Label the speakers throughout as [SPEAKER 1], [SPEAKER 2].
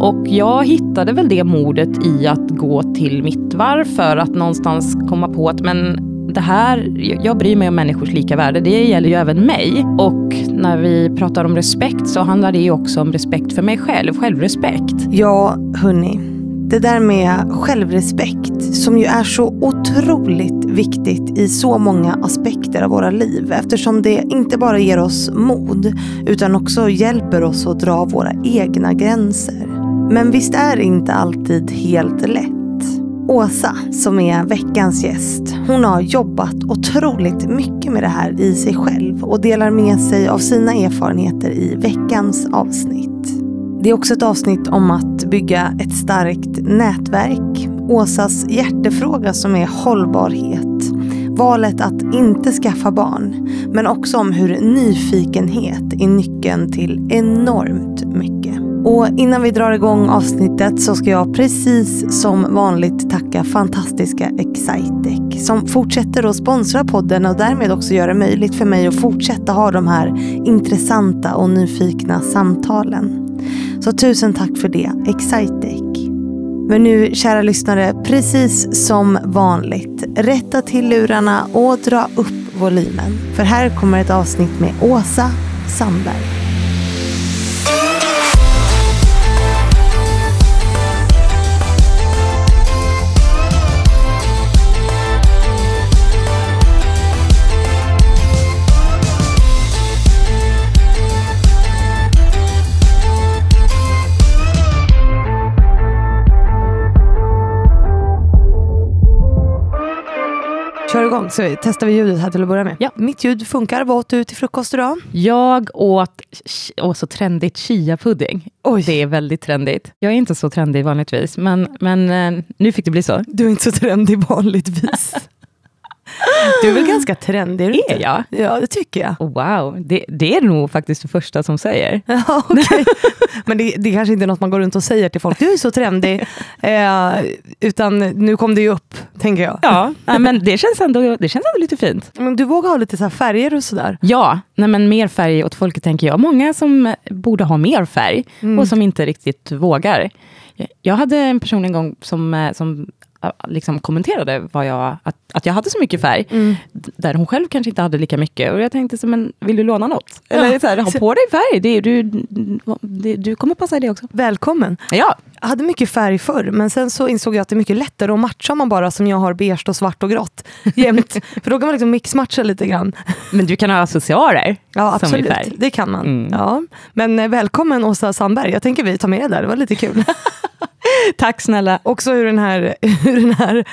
[SPEAKER 1] Och jag hittade väl det modet i att gå till mitt varv för att någonstans komma på att men det här, jag bryr mig om människors lika värde. Det gäller ju även mig. Och när vi pratar om respekt så handlar det ju också om respekt för mig själv, självrespekt.
[SPEAKER 2] Ja, hörni. Det där med självrespekt som ju är så otroligt viktigt i så många aspekter av våra liv eftersom det inte bara ger oss mod utan också hjälper oss att dra våra egna gränser. Men visst är det inte alltid helt lätt. Åsa, som är veckans gäst, hon har jobbat otroligt mycket med det här i sig själv och delar med sig av sina erfarenheter i veckans avsnitt. Det är också ett avsnitt om att bygga ett starkt nätverk. Åsas hjärtefråga som är hållbarhet. Valet att inte skaffa barn. Men också om hur nyfikenhet är nyckeln till enormt mycket. Och innan vi drar igång avsnittet så ska jag precis som vanligt tacka fantastiska Excitec som fortsätter att sponsra podden och därmed också göra det möjligt för mig att fortsätta ha de här intressanta och nyfikna samtalen. Så tusen tack för det, Excitec. Men nu, kära lyssnare, precis som vanligt, rätta till lurarna och dra upp volymen. För här kommer ett avsnitt med Åsa Sandberg. Igång så testar vi ljudet här till att börja med.
[SPEAKER 1] Ja.
[SPEAKER 2] Mitt ljud funkar. Vad åt du till frukost idag?
[SPEAKER 1] Jag åt, åh så trendigt, chia-pudding.
[SPEAKER 2] Oj.
[SPEAKER 1] Det är väldigt trendigt. Jag är inte så trendig vanligtvis, men, men eh, nu fick det bli så.
[SPEAKER 2] Du är inte så trendig vanligtvis. Du är väl ganska trendig? Är,
[SPEAKER 1] Är jag?
[SPEAKER 2] Ja, det tycker jag.
[SPEAKER 1] Wow, det, det är nog faktiskt det första som säger.
[SPEAKER 2] Ja, okej. Men det, det kanske inte är något man går runt och säger till folk. Du är så trendig. Eh, utan nu kom det ju upp, tänker jag.
[SPEAKER 1] Ja, men det känns, ändå, det känns ändå lite fint.
[SPEAKER 2] Men du vågar ha lite så färger och sådär.
[SPEAKER 1] Ja, nej, men mer färg åt folket tänker jag. Många som borde ha mer färg och som inte riktigt vågar. Jag hade en person en gång som, eh, som liksom kommenterade vad jag, att, att jag hade så mycket färg, d- där hon själv kanske inte hade lika mycket. Och jag tänkte, så, men vill du låna något? Eller så här, ha på dig färg, det, du, det, du kommer passa i det också.
[SPEAKER 2] Välkommen.
[SPEAKER 1] Ja,
[SPEAKER 2] Jag hade mycket färg förr, men sen så insåg jag att det är mycket lättare att matcha om man bara som jag har beige och svart och grått jämt. För då kan man liksom mixmatcha lite grann.
[SPEAKER 1] men du kan ha accessoarer
[SPEAKER 2] Ja, absolut. Det kan man.
[SPEAKER 1] Mm.
[SPEAKER 2] Ja. Men eh, välkommen Åsa Sandberg. Jag tänker vi tar med det där, det var lite kul.
[SPEAKER 1] Tack snälla.
[SPEAKER 2] Också hur den här, hur den här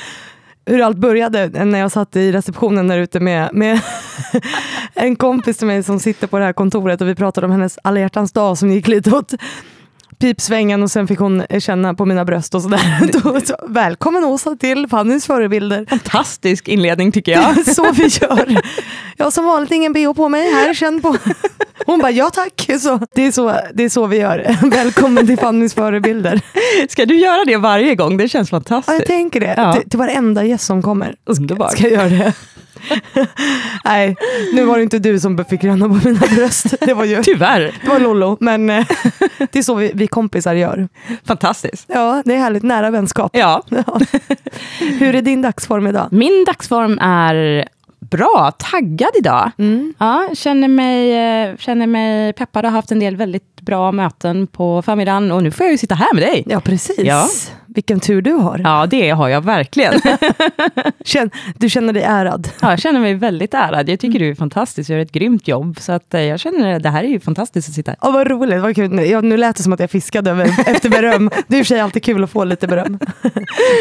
[SPEAKER 2] hur allt började när jag satt i receptionen där ute med, med en kompis till mig som sitter på det här kontoret och vi pratade om hennes alla hjärtans dag som gick lite åt pipsvängen och sen fick hon känna på mina bröst och sådär. Då, så, välkommen Åsa till Fannys förebilder.
[SPEAKER 1] Fantastisk inledning tycker jag.
[SPEAKER 2] så vi gör. Jag har som vanligt ingen bh på mig här, känn på. Hon bara ja tack. Så, det, är så, det är så vi gör. Välkommen till Fannys förebilder.
[SPEAKER 1] Ska du göra det varje gång? Det känns
[SPEAKER 2] Ja,
[SPEAKER 1] fantastiskt.
[SPEAKER 2] jag tänker det.
[SPEAKER 1] Ja.
[SPEAKER 2] Till, till varenda gäst som kommer.
[SPEAKER 1] Underbart.
[SPEAKER 2] Ska jag göra det. Nej, nu var det inte du som fick ränna på mina bröst. Det var ju
[SPEAKER 1] Tyvärr.
[SPEAKER 2] det var Lollo. Men eh, det är så vi, vi kompisar gör.
[SPEAKER 1] Fantastiskt.
[SPEAKER 2] Ja, det är härligt. Nära vänskap.
[SPEAKER 1] Ja.
[SPEAKER 2] Ja. Hur är din dagsform idag?
[SPEAKER 1] Min dagsform är bra, taggad idag.
[SPEAKER 2] Mm.
[SPEAKER 1] Ja, känner, mig, eh, känner mig peppad och har haft en del väldigt bra möten på förmiddagen och nu får jag ju sitta här med dig.
[SPEAKER 2] Ja, precis.
[SPEAKER 1] Ja.
[SPEAKER 2] Vilken tur du har.
[SPEAKER 1] Ja, det har jag verkligen.
[SPEAKER 2] Känn, du känner dig ärad.
[SPEAKER 1] Ja, jag känner mig väldigt ärad. Jag tycker du är fantastisk, du gör ett grymt jobb. Så att eh, jag känner att det här är ju fantastiskt att sitta här.
[SPEAKER 2] Ja, vad roligt, vad kul. Ja, nu lät det som att jag fiskade över, efter beröm. Det är i och för sig alltid kul att få lite beröm.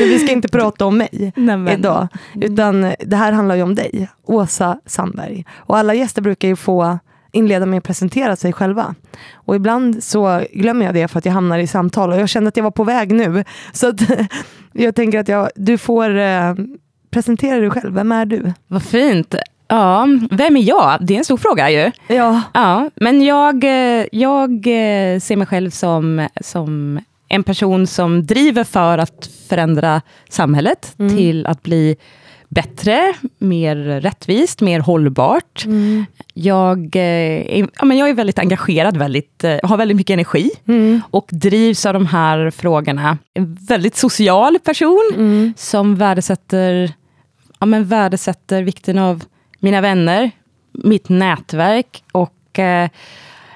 [SPEAKER 2] Men vi ska inte prata om mig
[SPEAKER 1] Nej, men-
[SPEAKER 2] idag, utan det här handlar ju om dig, Åsa Sandberg. Och alla gäster brukar ju få inleda med att presentera sig själva. Och ibland så glömmer jag det för att jag hamnar i samtal och jag kände att jag var på väg nu. Så att, jag tänker att jag, du får eh, presentera dig själv. Vem är du?
[SPEAKER 1] Vad fint. Ja, vem är jag? Det är en stor fråga ju.
[SPEAKER 2] Ja,
[SPEAKER 1] Ja, men jag, eh, jag eh, ser mig själv som, som en person som driver för att förändra samhället till att bli bättre, mer rättvist, mer hållbart.
[SPEAKER 2] Mm.
[SPEAKER 1] Jag, eh, är, ja, men jag är väldigt engagerad, väldigt, eh, har väldigt mycket energi
[SPEAKER 2] Mm.
[SPEAKER 1] och drivs av de här frågorna. En väldigt social person
[SPEAKER 2] Mm.
[SPEAKER 1] som värdesätter, ja, men värdesätter vikten av mina vänner, mitt nätverk och eh,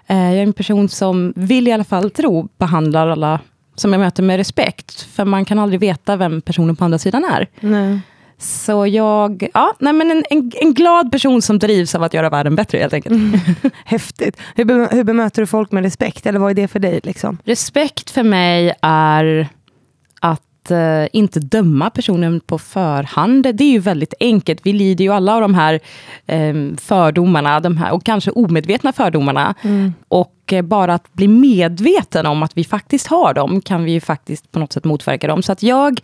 [SPEAKER 1] eh, jag är en person som vill i alla fall tro behandlar alla som jag möter med respekt. För man kan aldrig veta vem personen på andra sidan är.
[SPEAKER 2] Nej.
[SPEAKER 1] Så jag, ja, nej men en, en, en glad person som drivs av att göra världen bättre helt enkelt.
[SPEAKER 2] Häftigt. Hur, be, hur bemöter du folk med respekt? Eller vad är det för dig? Liksom?
[SPEAKER 1] Respekt för mig är att eh, inte döma personen på förhand. Det är ju väldigt enkelt. Vi lider ju alla av de här eh, fördomarna, de här, och kanske omedvetna fördomarna. Och eh, bara att bli medveten om att vi faktiskt har dem, kan vi ju faktiskt på något sätt motverka dem. Så att jag,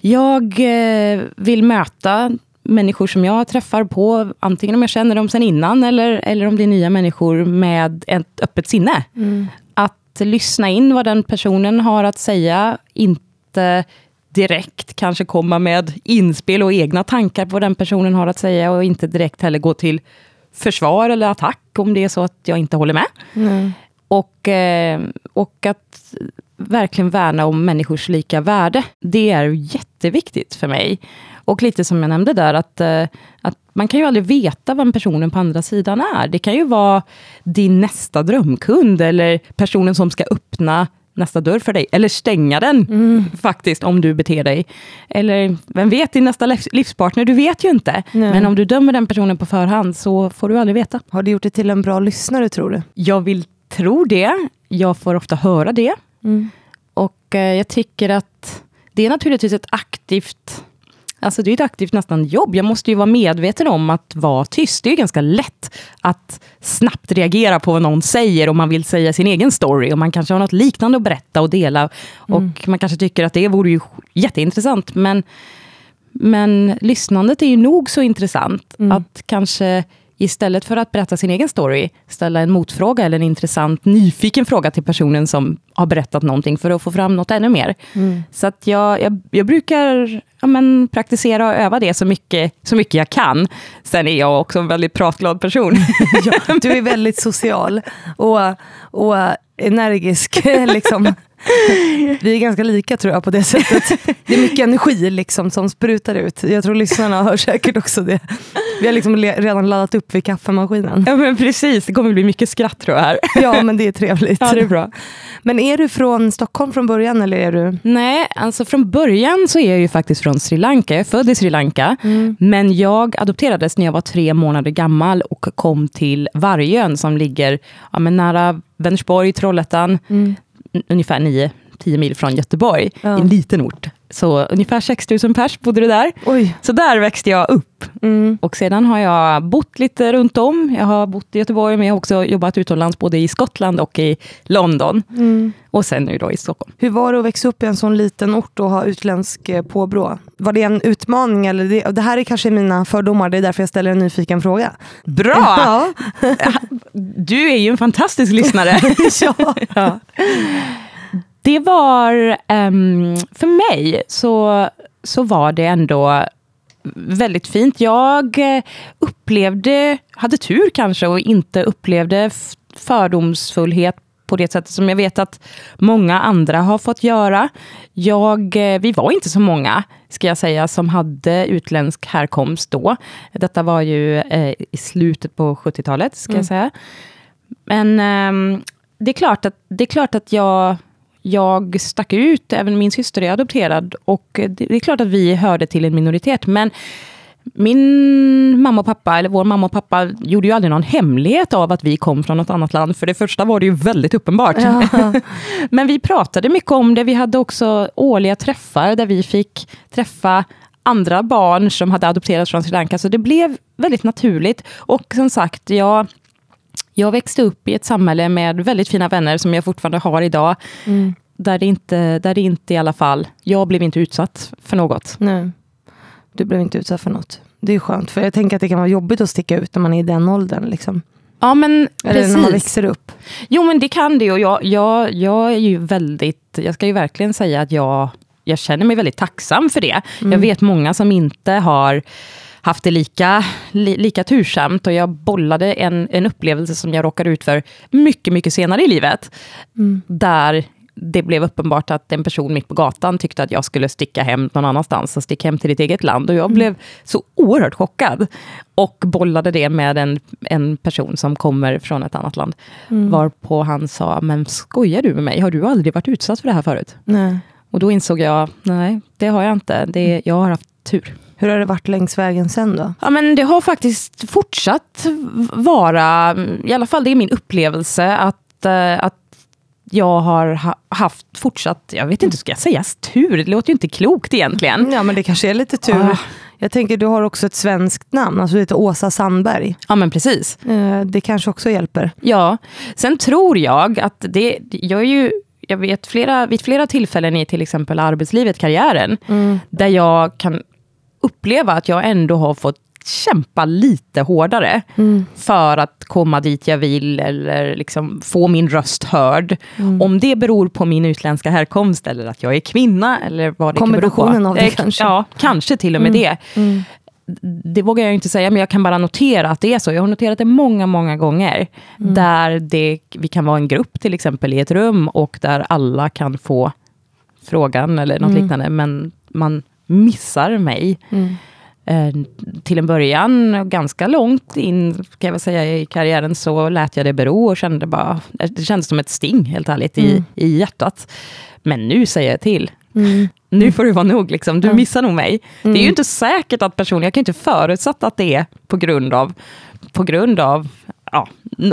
[SPEAKER 1] jag eh, vill möta människor som jag träffar på, antingen om jag känner dem sen innan, eller, eller om det är nya människor, med ett öppet sinne. Att lyssna in vad den personen har att säga, inte direkt kanske komma med inspel och egna tankar på vad den personen har att säga, och inte direkt heller gå till försvar eller attack, om det är så att jag inte håller med.
[SPEAKER 2] Nej.
[SPEAKER 1] Och, eh, och att verkligen värna om människors lika värde. Det är jätteviktigt för mig. Och lite som jag nämnde där, att, eh, att man kan ju aldrig veta vem personen på andra sidan är. Det kan ju vara din nästa drömkund, eller personen som ska öppna nästa dörr för dig, eller stänga den faktiskt, om du beter dig. Eller vem vet, din nästa livs- livspartner, du vet ju inte.
[SPEAKER 2] Nej.
[SPEAKER 1] Men om du dömer den personen på förhand, så får du aldrig veta.
[SPEAKER 2] Har det gjort dig till en bra lyssnare tror du?
[SPEAKER 1] Jag vill tro det. Jag får ofta höra det. Och eh, jag tycker att det är naturligtvis ett aktivt Alltså det är ett aktivt nästan jobb. Jag måste ju vara medveten om att vara tyst. Det är ju ganska lätt att snabbt reagera på vad någon säger om man vill säga sin egen story. Och man kanske har något liknande att berätta och dela. Och man kanske tycker att det vore ju jätteintressant. Men, men lyssnandet är ju nog så intressant. Att kanske istället för att berätta sin egen story, ställa en motfråga eller en intressant, nyfiken fråga till personen som har berättat någonting, för att få fram något ännu mer. Så att jag, jag, jag brukar ja, men, praktisera och öva det så mycket, så mycket jag kan. Sen är jag också en väldigt pratglad person.
[SPEAKER 2] Ja, du är väldigt social och, och energisk. Liksom. Vi är ganska lika tror jag på det sättet. Det är mycket energi liksom, som sprutar ut. Jag tror lyssnarna hör säkert också det. Vi har liksom redan laddat upp vid kaffemaskinen.
[SPEAKER 1] ja, men precis, det kommer bli mycket skratt tror jag här.
[SPEAKER 2] Ja, men det är trevligt.
[SPEAKER 1] Ja, det är bra.
[SPEAKER 2] Men är du från Stockholm från början eller är du?
[SPEAKER 1] Nej, alltså från början så är jag ju faktiskt från Sri Lanka. Jag är född i Sri Lanka. Men jag adopterades när jag var tre månader gammal och kom till Vargön som ligger ja, men nära Vänersborg, Trollhättan. n- Ungefär 9-10 mil från Göteborg.
[SPEAKER 2] Ja.
[SPEAKER 1] En liten ort. Så ungefär 6 000 pers bodde det där.
[SPEAKER 2] Oj.
[SPEAKER 1] Så där växte jag upp.
[SPEAKER 2] Mm.
[SPEAKER 1] Och sedan har jag bott lite runt om. Jag har bott i Göteborg, men jag har också jobbat utomlands, både i Skottland och i London.
[SPEAKER 2] Mm.
[SPEAKER 1] Och sen nu då i Stockholm.
[SPEAKER 2] Hur var det att växa upp i en sån liten ort och ha utländsk eh, påbrå? Var det en utmaning? Eller det, det här är kanske mina fördomar, det är därför jag ställer en nyfiken fråga.
[SPEAKER 1] Bra!
[SPEAKER 2] Ja.
[SPEAKER 1] Du är ju en fantastisk lyssnare.
[SPEAKER 2] ja.
[SPEAKER 1] ja. Det var, ehm, för mig så, så var det ändå väldigt fint. Jag eh, upplevde, hade tur kanske och inte upplevde fördomsfullhet på det sättet som jag vet att många andra har fått göra. Jag, eh, vi var inte så många, ska jag säga, som hade utländsk härkomst då. Detta var ju eh, i slutet på 70-talet, ska jag säga. Men ehm, det, är klart att, det är klart att jag, jag stack ut, även min syster är adopterad. Och det, är klart att vi hörde till en minoritet. Men min mamma och pappa, eller vår mamma och pappa, gjorde ju aldrig någon hemlighet av att vi kom från något annat land. För det första var det ju väldigt uppenbart.
[SPEAKER 2] Ja.
[SPEAKER 1] Men vi pratade mycket om det. Vi hade också årliga träffar där vi fick träffa andra barn som hade adopterats från Sri Lanka. Så det blev väldigt naturligt. Och som sagt, jag, jag växte upp i ett samhälle med väldigt fina vänner som jag fortfarande har idag.
[SPEAKER 2] Mm.
[SPEAKER 1] Där, det inte, där det inte i alla fall, jag blev inte utsatt för något.
[SPEAKER 2] Nej. Du blev inte utsatt för något. Det är skönt, för jag tänker att det kan vara jobbigt att sticka ut när man är i den åldern. Liksom.
[SPEAKER 1] Ja, men
[SPEAKER 2] Eller
[SPEAKER 1] precis.
[SPEAKER 2] när man växer upp.
[SPEAKER 1] Jo, men det kan det. Och jag, jag, jag är ju väldigt... Jag ska ju verkligen säga att jag, jag känner mig väldigt tacksam för det. Mm. Jag vet många som inte har haft det lika, li, lika tursamt och jag bollade en, en upplevelse som jag råkade ut för mycket, mycket senare i livet. Mm. Där det blev uppenbart att en person mitt på gatan tyckte att jag skulle sticka hem någon annanstans och sticka hem till ditt eget land. Och jag mm. blev så oerhört chockad. Och bollade det med en, en person som kommer från ett annat land. Mm. Varpå han sa, men skojar du med mig? Har du aldrig varit utsatt för det här förut?
[SPEAKER 2] Nej.
[SPEAKER 1] Och då insåg jag, nej, det har jag inte. Det, jag har haft tur.
[SPEAKER 2] Hur har det varit längs vägen sen då?
[SPEAKER 1] Ja, men det har faktiskt fortsatt vara, i alla fall det är min upplevelse, att, eh, att jag har haft fortsatt, jag vet inte, ska jag säga tur? Det låter ju inte klokt egentligen.
[SPEAKER 2] Ja, men det kanske är lite tur. Ah. Jag tänker, du har också ett svenskt namn, alltså lite Åsa Sandberg.
[SPEAKER 1] Ja, men precis.
[SPEAKER 2] Eh, det kanske också hjälper.
[SPEAKER 1] Ja, sen tror jag att det, jag är ju jag vet flera, vid flera tillfällen i till exempel arbetslivet, karriären, mm. där jag kan uppleva att jag ändå har fått kämpa lite hårdare mm. för att komma dit jag vill eller liksom få min röst hörd. Mm. Om det beror på min utländska härkomst eller att jag är kvinna eller vad det kan bero på.
[SPEAKER 2] av det kanske?
[SPEAKER 1] Ja, kanske till och med mm. det. Mm. Det vågar jag inte säga, men jag kan bara notera att det är så. Jag har noterat det många, många gånger. Mm. Där det, vi kan vara en grupp till exempel i ett rum och där alla kan få frågan eller något mm. liknande, men man missar mig. Mm. Eh, till en början, ganska långt in kan jag säga, i karriären, så lät jag det bero och kände bara, det kändes som ett sting, helt ärligt, mm. i, i hjärtat. Men nu säger jag till. Mm. Nu får det vara nog, liksom. du missar nog mig. Det är ju mm. inte säkert att personen, jag kan inte förutsätta att det är på grund av, på grund av ja,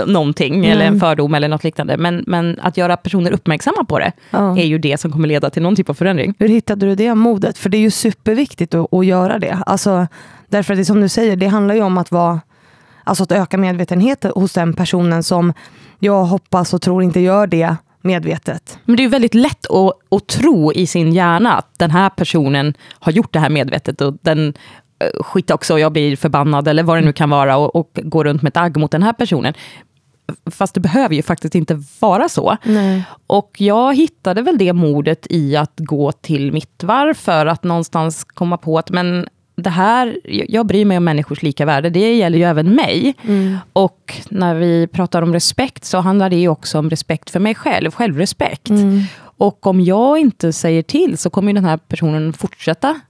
[SPEAKER 1] någonting, mm. eller en fördom eller något liknande. Men, men att göra personer uppmärksamma på det, ja. är ju det som kommer leda till någon typ av förändring.
[SPEAKER 2] Hur hittade du det modet? För det är ju superviktigt att, att göra det. Alltså, därför att det som du säger, det handlar ju om att vara Alltså att öka medvetenheten hos den personen som jag hoppas och tror inte gör det medvetet.
[SPEAKER 1] Men det är väldigt lätt att, att tro i sin hjärna att den här personen har gjort det här medvetet och den skit också, jag blir förbannad eller vad det nu kan vara och, och går runt med ett agg mot den här personen. Fast det behöver ju faktiskt inte vara så.
[SPEAKER 2] Nej.
[SPEAKER 1] Och jag hittade väl det modet i att gå till mitt för att någonstans komma på att men det här, jag bryr mig om människors lika värde, det gäller ju även mig. Mm. Och när vi pratar om respekt så handlar det ju också om respekt för mig själv, självrespekt. Mm. Och om jag inte säger till så kommer den här personen fortsätta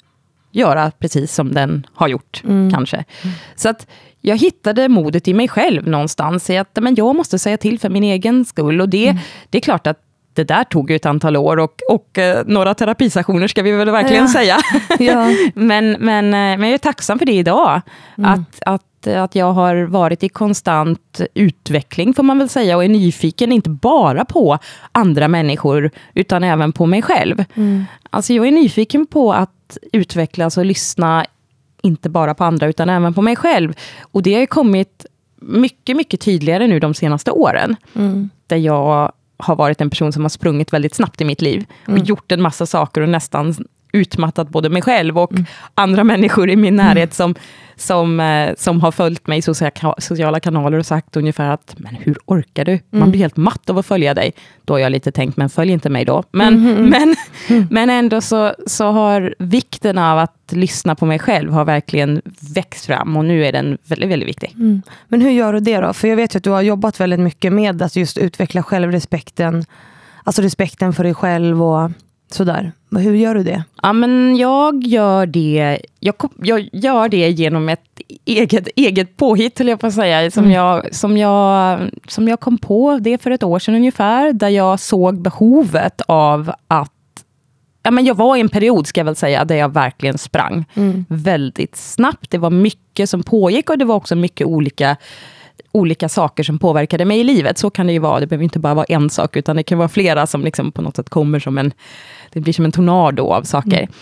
[SPEAKER 1] göra precis som den har gjort, mm. kanske. Mm. Så att jag hittade modet i mig själv någonstans, i att men jag måste säga till för min egen skull. Och det, mm. det är klart att det där tog ett antal år och, och eh, några terapisessioner ska vi väl verkligen ja. säga. Ja. men, men, eh, men jag är tacksam för det idag. Mm. Att, att, att jag har varit i konstant utveckling, får man väl säga, och är nyfiken inte bara på andra människor, utan även på mig själv. Mm. Alltså jag är nyfiken på att utvecklas och lyssna, inte bara på andra, utan även på mig själv. Och det har kommit mycket, mycket tydligare nu de senaste åren. Mm. Där jag har varit en person som har sprungit väldigt snabbt i mitt liv. Och mm. gjort en massa saker och nästan utmattat både mig själv och mm. andra människor i min mm. närhet som, som, eh, som har följt mig i sociala kanaler och sagt ungefär att, men hur orkar du? Man mm. blir helt matt av att följa dig. Då har jag lite tänkt, men följ inte mig då. Men, mm. men, men ändå så, så har vikten av att lyssna på mig själv har verkligen växt fram och nu är den väldigt, väldigt viktig.
[SPEAKER 2] Mm. Men hur gör du det då? För jag vet ju att du har jobbat väldigt mycket med att just utveckla självrespekten, alltså respekten för dig själv och sådär. Hur gör du det?
[SPEAKER 1] Ja, men jag gör det, jag, jag gör det genom ett eget, eget påhitt, höll jag på att säga, som, mm. jag, som, jag, som jag kom på det för ett år sedan ungefär, där jag såg behovet av att Ja, men jag var i en period, ska jag väl säga, där jag verkligen sprang mm. väldigt snabbt. Det var mycket som pågick och det var också mycket olika olika saker som påverkade mig i livet. Så kan det ju vara. Det behöver inte bara vara en sak, utan det kan vara flera som liksom på något sätt kommer som en... Det blir som en tornado av saker. Mm.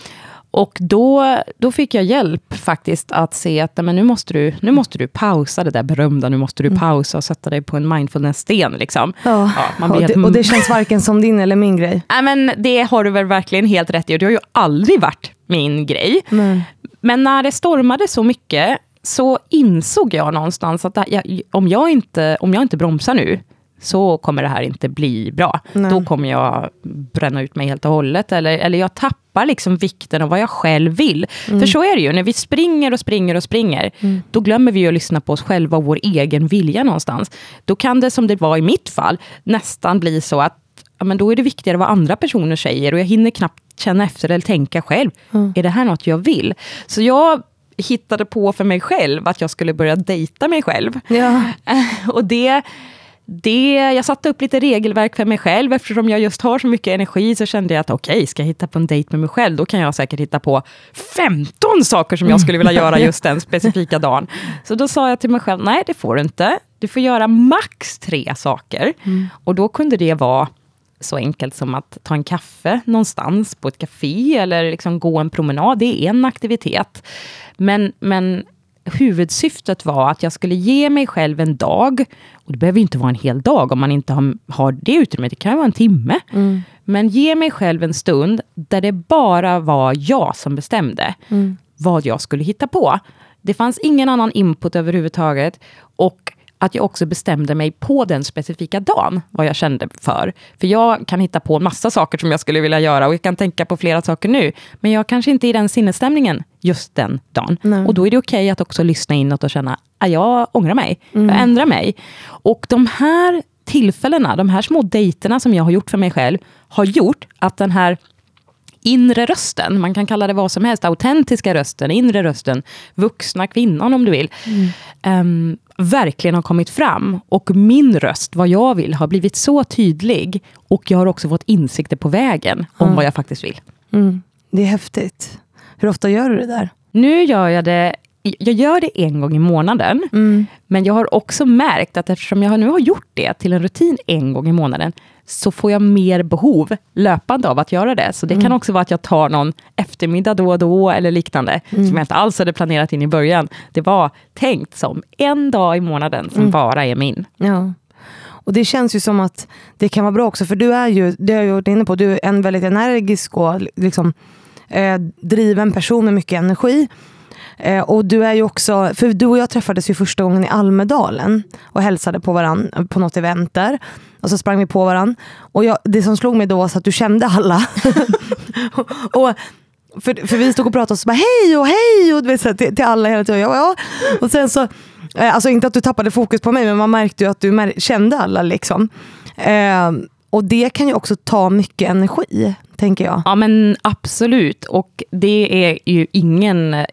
[SPEAKER 1] Och då, då fick jag hjälp faktiskt att se att men nu, måste du, nu måste du pausa det där berömda, nu måste du mm. pausa och sätta dig på en mindfulness-sten. Liksom.
[SPEAKER 2] Ja. ja och, det, och det känns varken som din eller min grej.
[SPEAKER 1] Nej, men det har du väl verkligen helt rätt i, och det har ju aldrig varit min grej. Mm. Men när det stormade så mycket så insåg jag någonstans att jag, om, jag inte, om jag inte bromsar nu, så kommer det här inte bli bra.
[SPEAKER 2] Nej.
[SPEAKER 1] Då kommer jag bränna ut mig helt och hållet. Eller, eller jag tappar liksom vikten av vad jag själv vill. För så är det ju, när vi springer och springer och springer, då glömmer vi att lyssna på oss själva och vår egen vilja någonstans. Då kan det, som det var i mitt fall, nästan bli så att ja, men då är det viktigare vad andra personer säger och jag hinner knappt känna efter eller tänka själv. Är det här något jag vill? Så jag hittade på för mig själv att jag skulle börja dejta mig själv.
[SPEAKER 2] Ja.
[SPEAKER 1] Och det, det, jag satte upp lite regelverk för mig själv, eftersom jag just har så mycket energi, så kände jag att okej, okay, ska jag hitta på en dejt med mig själv, då kan jag säkert hitta på 15 saker som jag skulle vilja göra just den specifika dagen. Så då sa jag till mig själv, nej det får du inte. Du får göra max tre saker. Och då kunde det vara så enkelt som att ta en kaffe någonstans på ett café, eller liksom gå en promenad, det är en aktivitet. Men, men huvudsyftet var att jag skulle ge mig själv en dag, och det behöver inte vara en hel dag om man inte har, har det utrymmet, det kan vara en timme. Men ge mig själv en stund där det bara var jag som bestämde vad jag skulle hitta på. Det fanns ingen annan input överhuvudtaget. Och att jag också bestämde mig på den specifika dagen, vad jag kände för. För jag kan hitta på en massa saker som jag skulle vilja göra, och jag kan tänka på flera saker nu, men jag kanske inte är i den sinnesstämningen just den dagen.
[SPEAKER 2] Nej.
[SPEAKER 1] Och då är det okej att också lyssna inåt och känna, att jag ångrar mig, jag ändrar mig. Och de här tillfällena, de här små dejterna som jag har gjort för mig själv, har gjort att den här inre rösten, man kan kalla det vad som helst, autentiska rösten, inre rösten, vuxna kvinnan om du vill, ehm, verkligen har kommit fram. Och min röst, vad jag vill, har blivit så tydlig. Och jag har också fått insikter på vägen om vad jag faktiskt vill.
[SPEAKER 2] Mm. Det är häftigt. Hur ofta gör du det där?
[SPEAKER 1] Nu gör jag det jag gör det en gång i månaden, men jag har också märkt att eftersom jag nu har gjort det till en rutin en gång i månaden, så får jag mer behov löpande av att göra det. Så det kan också vara att jag tar någon eftermiddag då och då, eller liknande, som jag inte alls hade planerat in i början. Det var tänkt som en dag i månaden, som bara är min.
[SPEAKER 2] Ja. Och det känns ju som att det kan vara bra också, för du är ju, det har jag varit inne på, du är en väldigt energisk och liksom, eh, driven person med mycket energi. Eh, och du är ju också, för du och jag träffades ju första gången i Almedalen och hälsade på varandra på något event där. Och så sprang vi på varandra. Och jag, det som slog mig då var så att du kände alla. och, för, för vi stod och pratade och så bara hej och hej och vet, så här, till, till alla hela tiden. Jag bara, ja. Och sen så, eh, alltså inte att du tappade fokus på mig men man märkte ju att du mär- kände alla liksom. Eh, och det kan ju också ta mycket energi, tänker jag.
[SPEAKER 1] Ja, men absolut. Och det är ju ingen... eh,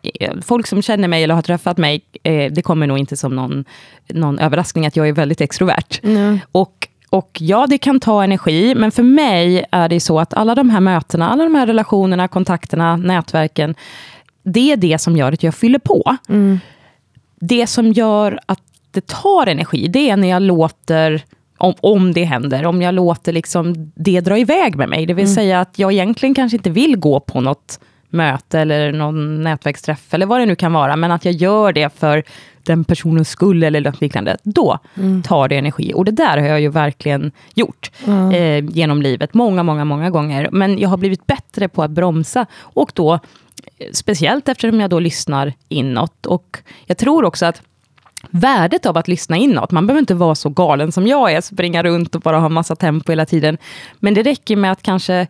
[SPEAKER 1] Folk som känner mig eller har träffat mig, eh, det kommer nog inte som någon, någon överraskning att jag är väldigt extrovert.
[SPEAKER 2] Mm.
[SPEAKER 1] Och, och ja, det kan ta energi, men för mig är det så att alla de här mötena, alla de här relationerna, kontakterna, nätverken, det är det som gör att jag fyller på. Det som gör att det tar energi, det är när jag låter om, om det händer, om jag låter liksom det dra iväg med mig. Det vill säga att jag egentligen kanske inte vill gå på något möte eller någon nätverksträff eller vad det nu kan vara, men att jag gör det för den personens skull eller något liknande. Då tar det energi. Och det där har jag ju verkligen gjort eh, genom livet, många, många, många gånger. Men jag har blivit bättre på att bromsa och då, eh, speciellt eftersom jag då lyssnar inåt. Och jag tror också att värdet av att lyssna inåt. Man behöver inte vara så galen som jag är, springa runt och bara ha massa tempo hela tiden. Men det räcker med att kanske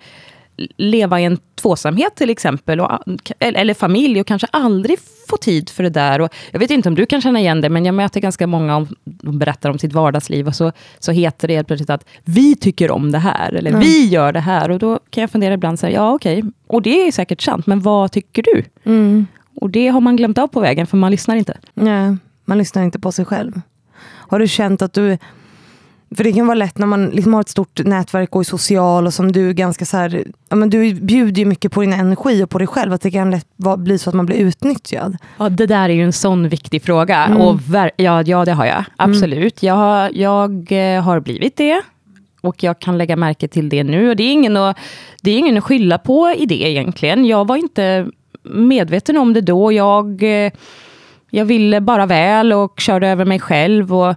[SPEAKER 1] leva i en tvåsamhet till exempel, och, eller familj, och kanske aldrig få tid för det där. Och jag vet inte om du kan känna igen det, men jag möter ganska många om, de berättar om sitt vardagsliv, och så, så heter det helt plötsligt att vi tycker om det här, eller vi gör det här. Och då kan jag fundera ibland, så här, ja okej, och det är säkert sant, men vad tycker du?
[SPEAKER 2] Mm.
[SPEAKER 1] Och det har man glömt av på vägen, för man lyssnar inte.
[SPEAKER 2] Nej, man lyssnar inte på sig själv. Har du känt att du... För det kan vara lätt när man liksom har ett stort nätverk och är social och som du ganska så här, ja, men du bjuder ju mycket på din energi och på dig själv. Att det kan lätt bli så att man blir utnyttjad.
[SPEAKER 1] Ja, det där är ju en sån viktig fråga. Och ver- ja, ja, det har jag. Absolut. Jag, har- jag eh, har blivit det. Och jag kan lägga märke till det nu. Och det är ingen att, det är ingen att skylla på i det egentligen. Jag var inte medveten om det då. Jag, eh, jag ville bara väl och körde över mig själv. Och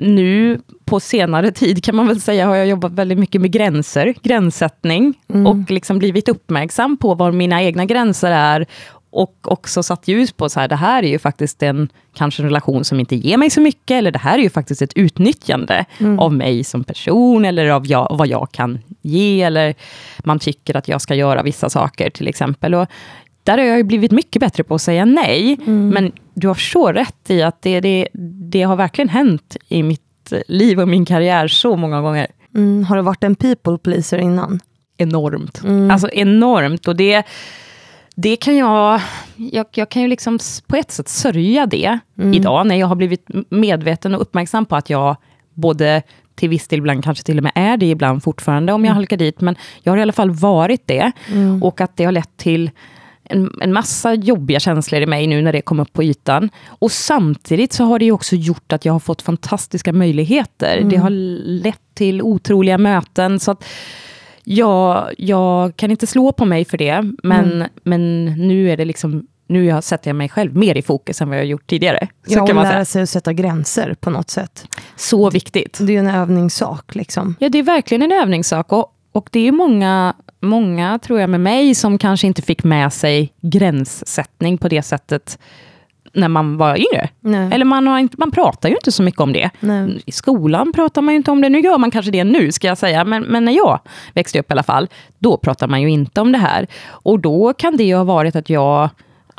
[SPEAKER 1] nu på senare tid kan man väl säga har jag jobbat väldigt mycket med gränser, gränssättning och liksom blivit uppmärksam på var mina egna gränser är och också satt ljus på så här, det här är ju faktiskt en kanske en relation som inte ger mig så mycket, eller det här är ju faktiskt ett utnyttjande mm. av mig som person, eller av jag, vad jag kan ge, eller man tycker att jag ska göra vissa saker till exempel. Och där har jag ju blivit mycket bättre på att säga nej, mm. men du har så rätt i att det, det, det har verkligen hänt i mitt liv och min karriär så många gånger.
[SPEAKER 2] Mm. Har du varit en people pleaser innan?
[SPEAKER 1] Enormt. Mm. Alltså enormt. Och det det kan jag, jag, jag, kan ju liksom på ett sätt sörja det mm. idag, när jag har blivit medveten och uppmärksam på att jag både till viss del ibland kanske till och med är det ibland fortfarande, om jag mm. halkar dit, men jag har i alla fall varit det. Mm. Och att det har lett till en, en, massa jobbiga känslor i mig nu när det kom upp på ytan. Och samtidigt så har det också gjort att jag har fått fantastiska möjligheter. Det mm. har lett till otroliga möten. så att jag, jag kan inte slå på mig för det, men, mm. men nu är det liksom nu jag sätter jag mig själv mer i fokus än vad jag gjort tidigare.
[SPEAKER 2] Så ja, kan man lära sig att sätta gränser på något sätt.
[SPEAKER 1] Så viktigt.
[SPEAKER 2] Det är en övningssak. Liksom.
[SPEAKER 1] Ja, det är verkligen en övningssak. Och, och det är många, många, tror jag, med mig som kanske inte fick med sig gränssättning på det sättet när man var yngre. Nej. Eller man, har inte, man pratar ju inte så mycket om det. Nej. I skolan pratar man ju inte om det. Nu gör man kanske det nu, ska jag säga. Men, men när jag växte upp i alla fall, då pratar man ju inte om det här. Och då kan det ju ha varit att jag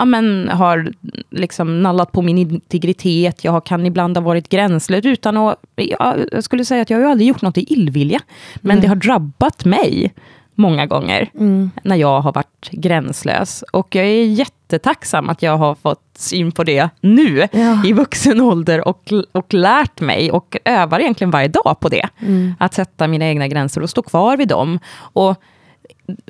[SPEAKER 1] ja, men, har liksom nallat på min integritet. Jag kan ibland ha varit gränslös utan att... Jag skulle säga att jag har aldrig gjort något i illvilja. Men mm. det har drabbat mig många gånger, mm. när jag har varit gränslös. Och jag är jättetacksam att jag har fått syn på det nu, ja. i vuxen ålder, och, och lärt mig, och övar egentligen varje dag på det. Mm. Att sätta mina egna gränser och stå kvar vid dem. Och,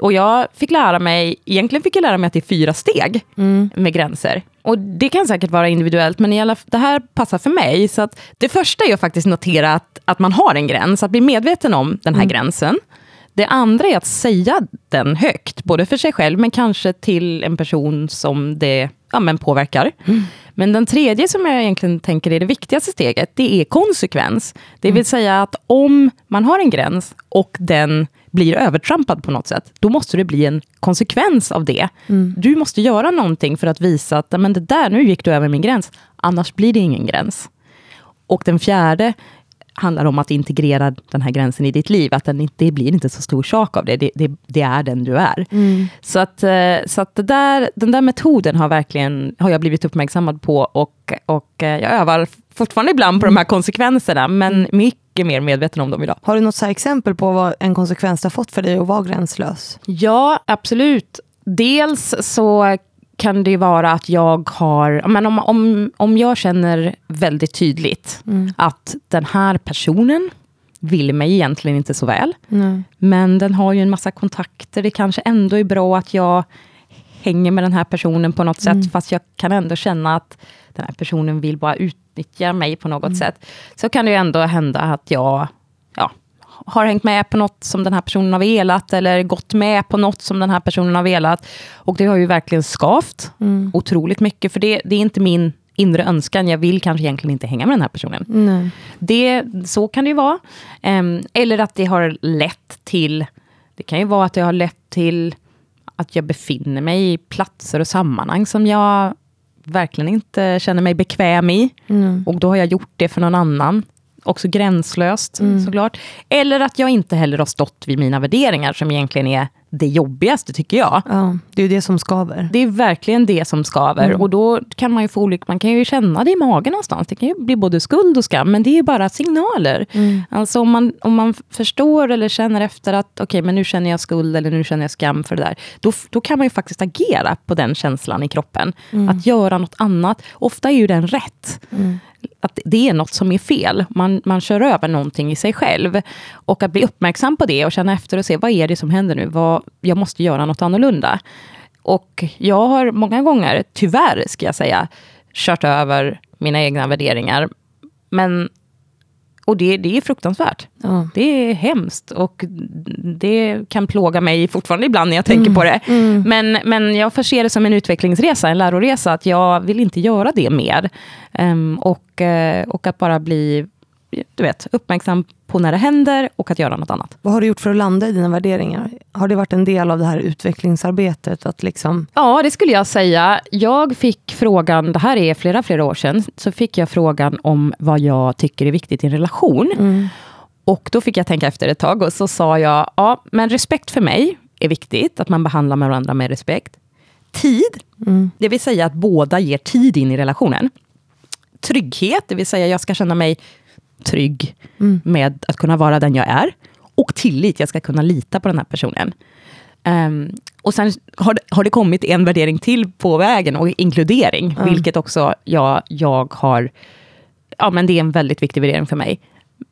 [SPEAKER 1] och jag fick lära mig, egentligen fick jag lära mig att det är fyra steg mm. med gränser. Och det kan säkert vara individuellt, men i alla, det här passar för mig. Så att det första är att faktiskt notera att, att man har en gräns, att bli medveten om den här mm. gränsen. Det andra är att säga den högt, både för sig själv, men kanske till en person som det ja, men påverkar. Mm. Men den tredje som jag egentligen tänker är det viktigaste steget, det är konsekvens. Det vill mm. säga att om man har en gräns och den blir övertrampad på något sätt, då måste det bli en konsekvens av det. Mm. Du måste göra någonting för att visa att men det där, nu gick du över min gräns, annars blir det ingen gräns. Och den fjärde handlar om att integrera den här gränsen i ditt liv, att den, det blir inte så stor sak av det, det, det, det är den du är. Mm. Så att, eh, så att där, den där metoden har, verkligen, har jag blivit uppmärksammad på, och, och eh, jag övar fortfarande ibland på de här konsekvenserna, men mm. Mycket mer medveten om dem idag.
[SPEAKER 2] Har du något så exempel på vad en konsekvens har fått för dig att vara gränslös?
[SPEAKER 1] Ja, absolut. Dels så kan det vara att jag har, men om, om, om jag känner väldigt tydligt mm. att den här personen vill mig egentligen inte så väl, mm. men den har ju en massa kontakter, det kanske ändå är bra att jag hänger med den här personen på något mm. sätt, fast jag kan ändå känna att den här personen vill bara utnyttja mig på något mm. sätt. Så kan det ju ändå hända att jag ja, har hängt med på något som den här personen har velat, eller gått med på något som den här personen har velat. Och det har ju verkligen skavt mm. otroligt mycket, för det, det är inte min inre önskan. Jag vill kanske egentligen inte hänga med den här personen. Nej. Det, så kan det ju vara. Um, eller att det har lett till, det kan ju vara att det har lett till att jag befinner mig i platser och sammanhang som jag verkligen inte känner mig bekväm i. Mm. Och då har jag gjort det för någon annan också gränslöst mm. såklart. Eller att jag inte heller har stått vid mina värderingar, som egentligen är det jobbigaste tycker jag.
[SPEAKER 2] Ja, det är det som skaver.
[SPEAKER 1] Det är verkligen det som skaver. Mm. Och då kan man ju få olika, man kan ju känna det i magen någonstans. Det kan ju bli både skuld och skam, men det är bara signaler. Mm. Alltså om man, om man förstår eller känner efter att, okej, okay, men nu känner jag skuld eller nu känner jag skam för det där. Då, då kan man ju faktiskt agera på den känslan i kroppen. Mm. Att göra något annat. Ofta är ju den rätt. Mm att det är något som är fel. Man, man kör över någonting i sig själv. Och att bli uppmärksam på det och känna efter och se vad är det som händer nu? Vad, jag måste göra något annorlunda. Och jag har många gånger, tyvärr ska jag säga, kört över mina egna värderingar. Men och det, det är fruktansvärt. Ja. Det är hemskt och det kan plåga mig fortfarande ibland när jag tänker mm. på det. Mm. Men, men jag får se det som en utvecklingsresa, en läroresa, att jag vill inte göra det mer. Um, och, uh, och att bara bli du vet, uppmärksam på när det händer och att göra något annat.
[SPEAKER 2] Vad har du gjort för att landa i dina värderingar? Har det varit en del av det här utvecklingsarbetet? Att liksom...
[SPEAKER 1] Ja, det skulle jag säga. Jag fick frågan, det här är flera, flera år sedan, så fick jag frågan om vad jag tycker är viktigt i en relation.
[SPEAKER 2] Mm.
[SPEAKER 1] Och då fick jag tänka efter ett tag och så sa jag, ja, men respekt för mig är viktigt, att man behandlar varandra med respekt. Tid,
[SPEAKER 2] Mm.
[SPEAKER 1] det vill säga att båda ger tid in i relationen. Trygghet, det vill säga jag ska känna mig trygg
[SPEAKER 2] Mm.
[SPEAKER 1] med att kunna vara den jag är. Och tillit, jag ska kunna lita på den här personen. Ehm, och sen har det, har det kommit en värdering till på vägen, och inkludering,
[SPEAKER 2] Mm.
[SPEAKER 1] vilket också jag, jag har... Ja, men det är en väldigt viktig värdering för mig.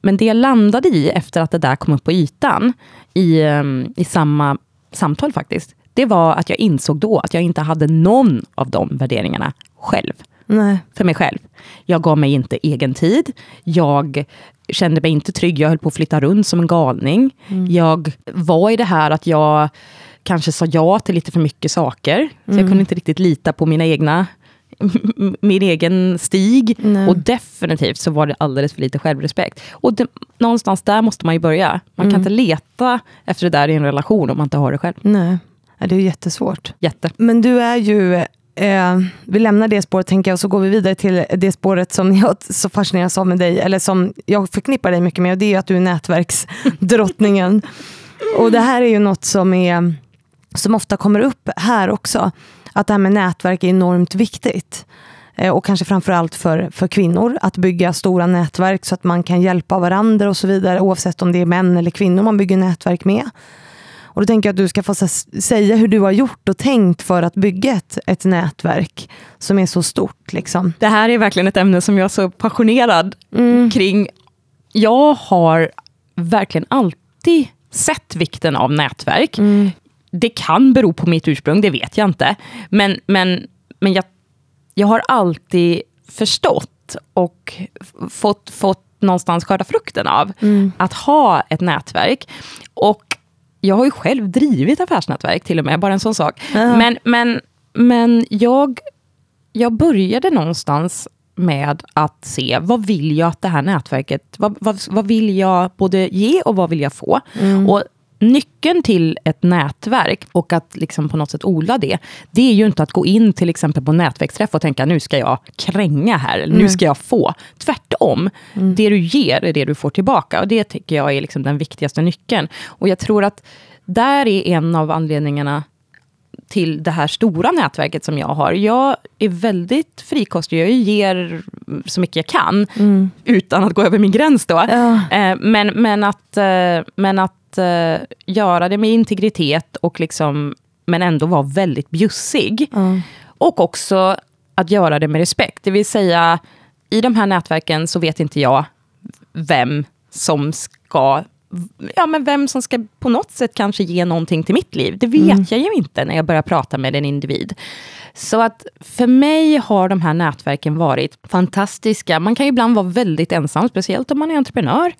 [SPEAKER 1] Men det jag landade i efter att det där kom upp på ytan, i, ehm, i samma samtal faktiskt, det var att jag insåg då att jag inte hade någon av de värderingarna själv
[SPEAKER 2] Nej.
[SPEAKER 1] för mig själv. Jag gav mig inte egen tid. Jag kände mig inte trygg. Jag höll på att flytta runt som en galning. Jag var i det här att jag kanske sa ja till lite för mycket saker. Så jag kunde inte riktigt lita på mina egna min egen stig.
[SPEAKER 2] Nej.
[SPEAKER 1] Och definitivt så var det alldeles för lite självrespekt. Och det, någonstans där måste man ju börja. Man kan inte leta efter det där i en relation om man inte har det själv.
[SPEAKER 2] Nej. Ja, det är jättesvårt.
[SPEAKER 1] Jätte.
[SPEAKER 2] Men du är ju, eh, vi lämnar det spåret tänker jag, och så går vi vidare till det spåret som jag så fascineras av med dig, eller som jag förknippar dig mycket med, och det är ju att du är nätverksdrottningen. och det här är ju något som, är, som ofta kommer upp här också, att det här med nätverk är enormt viktigt. Eh, Och kanske framförallt för, för kvinnor, att bygga stora nätverk så att man kan hjälpa varandra och så vidare, oavsett om det är män eller kvinnor man bygger nätverk med. Och då tänker jag att du ska få säga hur du har gjort och tänkt för att bygga ett, ett nätverk som är så stort. Liksom.
[SPEAKER 1] Det här är verkligen ett ämne som jag är så passionerad
[SPEAKER 2] Mm.
[SPEAKER 1] kring. Jag har verkligen alltid sett vikten av nätverk.
[SPEAKER 2] Mm.
[SPEAKER 1] Det kan bero på mitt ursprung, det vet jag inte. Men, men, men jag, jag har alltid förstått och fått, fått någonstans skörda frukten av
[SPEAKER 2] Mm.
[SPEAKER 1] att ha ett nätverk. Och jag har ju själv drivit affärsnätverk till och med, bara en sån sak.
[SPEAKER 2] Ja.
[SPEAKER 1] Men, men, men jag, jag började någonstans med att se, vad vill jag att det här nätverket, vad, vad, vad vill jag både ge och vad vill jag få? Och nyckeln till ett nätverk och att liksom på något sätt odla det, det är ju inte att gå in till exempel på nätverksträff och tänka nu ska jag kränga här, eller nu ska jag få. Tvärtom, det du ger är det du får tillbaka. Och det tycker jag är liksom den viktigaste nyckeln. Och jag tror att där är en av anledningarna till det här stora nätverket som jag har. Jag är väldigt frikostig, jag ger så mycket jag kan, utan att gå över min gräns då.
[SPEAKER 2] Ja.
[SPEAKER 1] Eh, men, men att, eh, men att eh, göra det med integritet, och liksom, men ändå vara väldigt bjussig.
[SPEAKER 2] Ja.
[SPEAKER 1] Och också att göra det med respekt. Det vill säga, i de här nätverken så vet inte jag vem som ska Ja, men vem som ska på något sätt kanske ge någonting till mitt liv. Det vet jag ju inte när jag börjar prata med en individ. Så att för mig har de här nätverken varit fantastiska. Man kan ju ibland vara väldigt ensam, speciellt om man är entreprenör.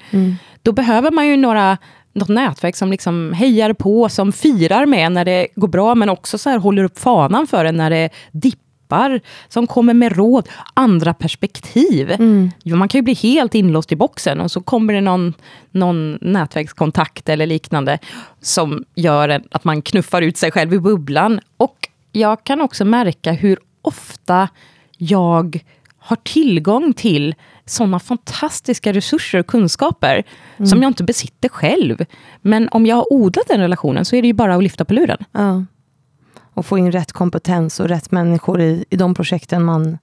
[SPEAKER 1] Då behöver man ju några något nätverk som liksom hejar på, som firar med när det går bra, men också så här håller upp fanan för en när det dippar, som kommer med råd, andra perspektiv. Jo, Man kan ju bli helt inlåst i boxen och så kommer det någon, någon nätverkskontakt eller liknande som gör att man knuffar ut sig själv i bubblan. Och jag kan också märka hur ofta jag har tillgång till sådana fantastiska resurser och kunskaper som jag inte besitter själv. Men om jag har odlat den relationen så är det ju bara att lyfta på luren.
[SPEAKER 2] Ja. Och få in rätt kompetens och rätt människor i, i de projekten man,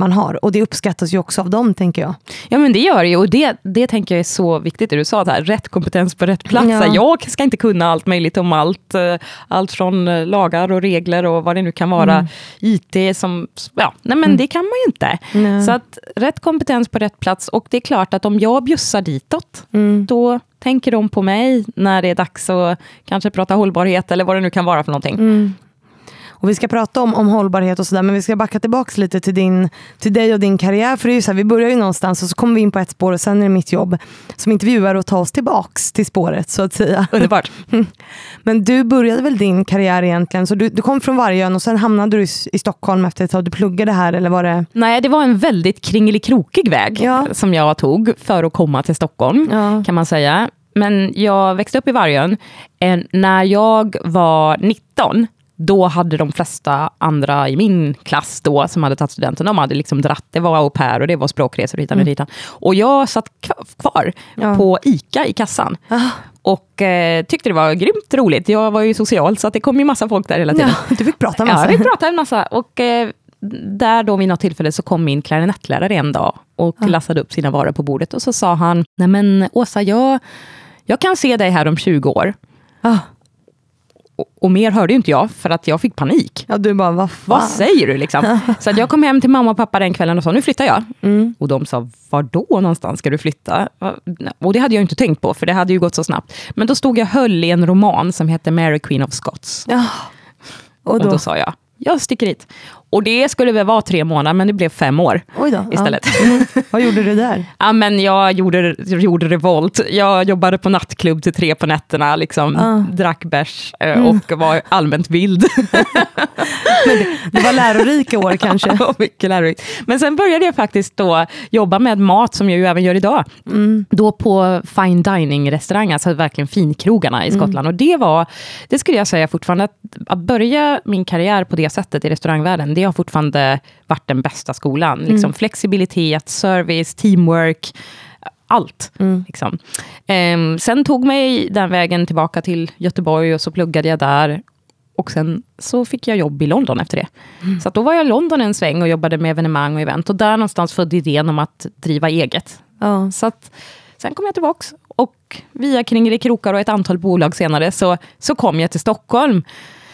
[SPEAKER 2] man har. Och det uppskattas ju också av dem, tänker jag.
[SPEAKER 1] Ja men det gör det ju och det, det tänker jag är så viktigt det du sa, det här, rätt kompetens på rätt plats.
[SPEAKER 2] Ja.
[SPEAKER 1] Jag ska inte kunna allt möjligt om allt. eh, Allt från eh, lagar och regler och vad det nu kan vara. IT som, ja, nej men det kan man ju inte.
[SPEAKER 2] Nej.
[SPEAKER 1] Så att rätt kompetens på rätt plats och det är klart att om jag bjussar ditåt,
[SPEAKER 2] Mm.
[SPEAKER 1] då tänker de på mig när det är dags att kanske prata hållbarhet eller vad det nu kan vara för någonting.
[SPEAKER 2] Mm. Och vi ska prata om, om hållbarhet och sådär, men vi ska backa tillbaka lite till, din, till dig och din karriär. För det är ju så här, vi börjar ju någonstans och så kommer vi in på ett spår och sen är det mitt jobb som intervjuare att ta oss tillbaks till spåret så att säga.
[SPEAKER 1] Underbart.
[SPEAKER 2] Men du började väl din karriär egentligen, så du, du kom från Vargön och sen hamnade du i, i Stockholm efter ett tag. Du pluggade här eller var det?
[SPEAKER 1] Nej, det var en väldigt kringelikrokig väg
[SPEAKER 2] Ja.
[SPEAKER 1] som jag tog för att komma till Stockholm,
[SPEAKER 2] Ja.
[SPEAKER 1] kan man säga. Men jag växte upp i Vargön. Eh, När jag var 19, då hade de flesta andra i min klass då, som hade tagit studenten, de hade liksom dratt, det var au pair och det var språkresor och hitan och ditan. Och jag satt kva- kvar
[SPEAKER 2] Ja.
[SPEAKER 1] på ICA i kassan.
[SPEAKER 2] Ah.
[SPEAKER 1] Och eh, tyckte det var grymt roligt. Jag var ju social, så att det kom ju massa folk där hela tiden.
[SPEAKER 2] Ja, du fick prata
[SPEAKER 1] Ja,
[SPEAKER 2] massa.
[SPEAKER 1] vi pratade en massa. Och eh, där då vid något tillfälle så kom min klarinettlärare en dag och lassade upp sina varor på bordet. Och så sa han, nej men Åsa, jag, jag kan se dig här om 20 år.
[SPEAKER 2] Ah.
[SPEAKER 1] Och, och mer hörde ju inte jag, för att jag fick panik.
[SPEAKER 2] Ja, du bara, vad fan?
[SPEAKER 1] Vad säger du liksom? Så jag kom hem till mamma och pappa den kvällen och sa, nu flyttar jag.
[SPEAKER 2] Mm.
[SPEAKER 1] Och de sa, var då någonstans ska du flytta? Och det hade jag inte tänkt på, för det hade ju gått så snabbt. Men då stod jag höll i en roman som heter Mary Queen of Scots.
[SPEAKER 2] Ja. Och
[SPEAKER 1] Och
[SPEAKER 2] då?
[SPEAKER 1] då sa jag, jag sticker hit. Och det skulle väl vara tre månader, men det blev fem år
[SPEAKER 2] då.
[SPEAKER 1] istället.
[SPEAKER 2] Ja. Mm. Vad gjorde du där?
[SPEAKER 1] Ja, men jag gjorde, gjorde revolt. Jag jobbade på nattklubb till tre på nätterna, liksom,
[SPEAKER 2] Ah.
[SPEAKER 1] drack bärs eh, och var allmänt vild.
[SPEAKER 2] Det var lärorika år kanske?
[SPEAKER 1] Och Mycket lärorikt. Men sen började jag faktiskt då jobba med mat, som jag ju även gör idag.
[SPEAKER 2] Mm.
[SPEAKER 1] Då på fine dining-restauranger, alltså verkligen finkrogarna i Skottland. Och det var, det skulle jag säga fortfarande, att, att börja min karriär på det sättet i restaurangvärlden, det har fortfarande varit den bästa skolan. Liksom flexibilitet, service, teamwork, allt. Liksom. Ehm, sen tog mig den vägen tillbaka till Göteborg och så pluggade jag där. Och sen så fick jag jobb i London efter det. Så att då var jag i London en sväng och jobbade med evenemang och event. Och där någonstans födde idén om att driva eget.
[SPEAKER 2] Ja.
[SPEAKER 1] Så att, sen kom jag tillbaka och via Kringelikrokar och ett antal bolag senare så, så kom jag till Stockholm.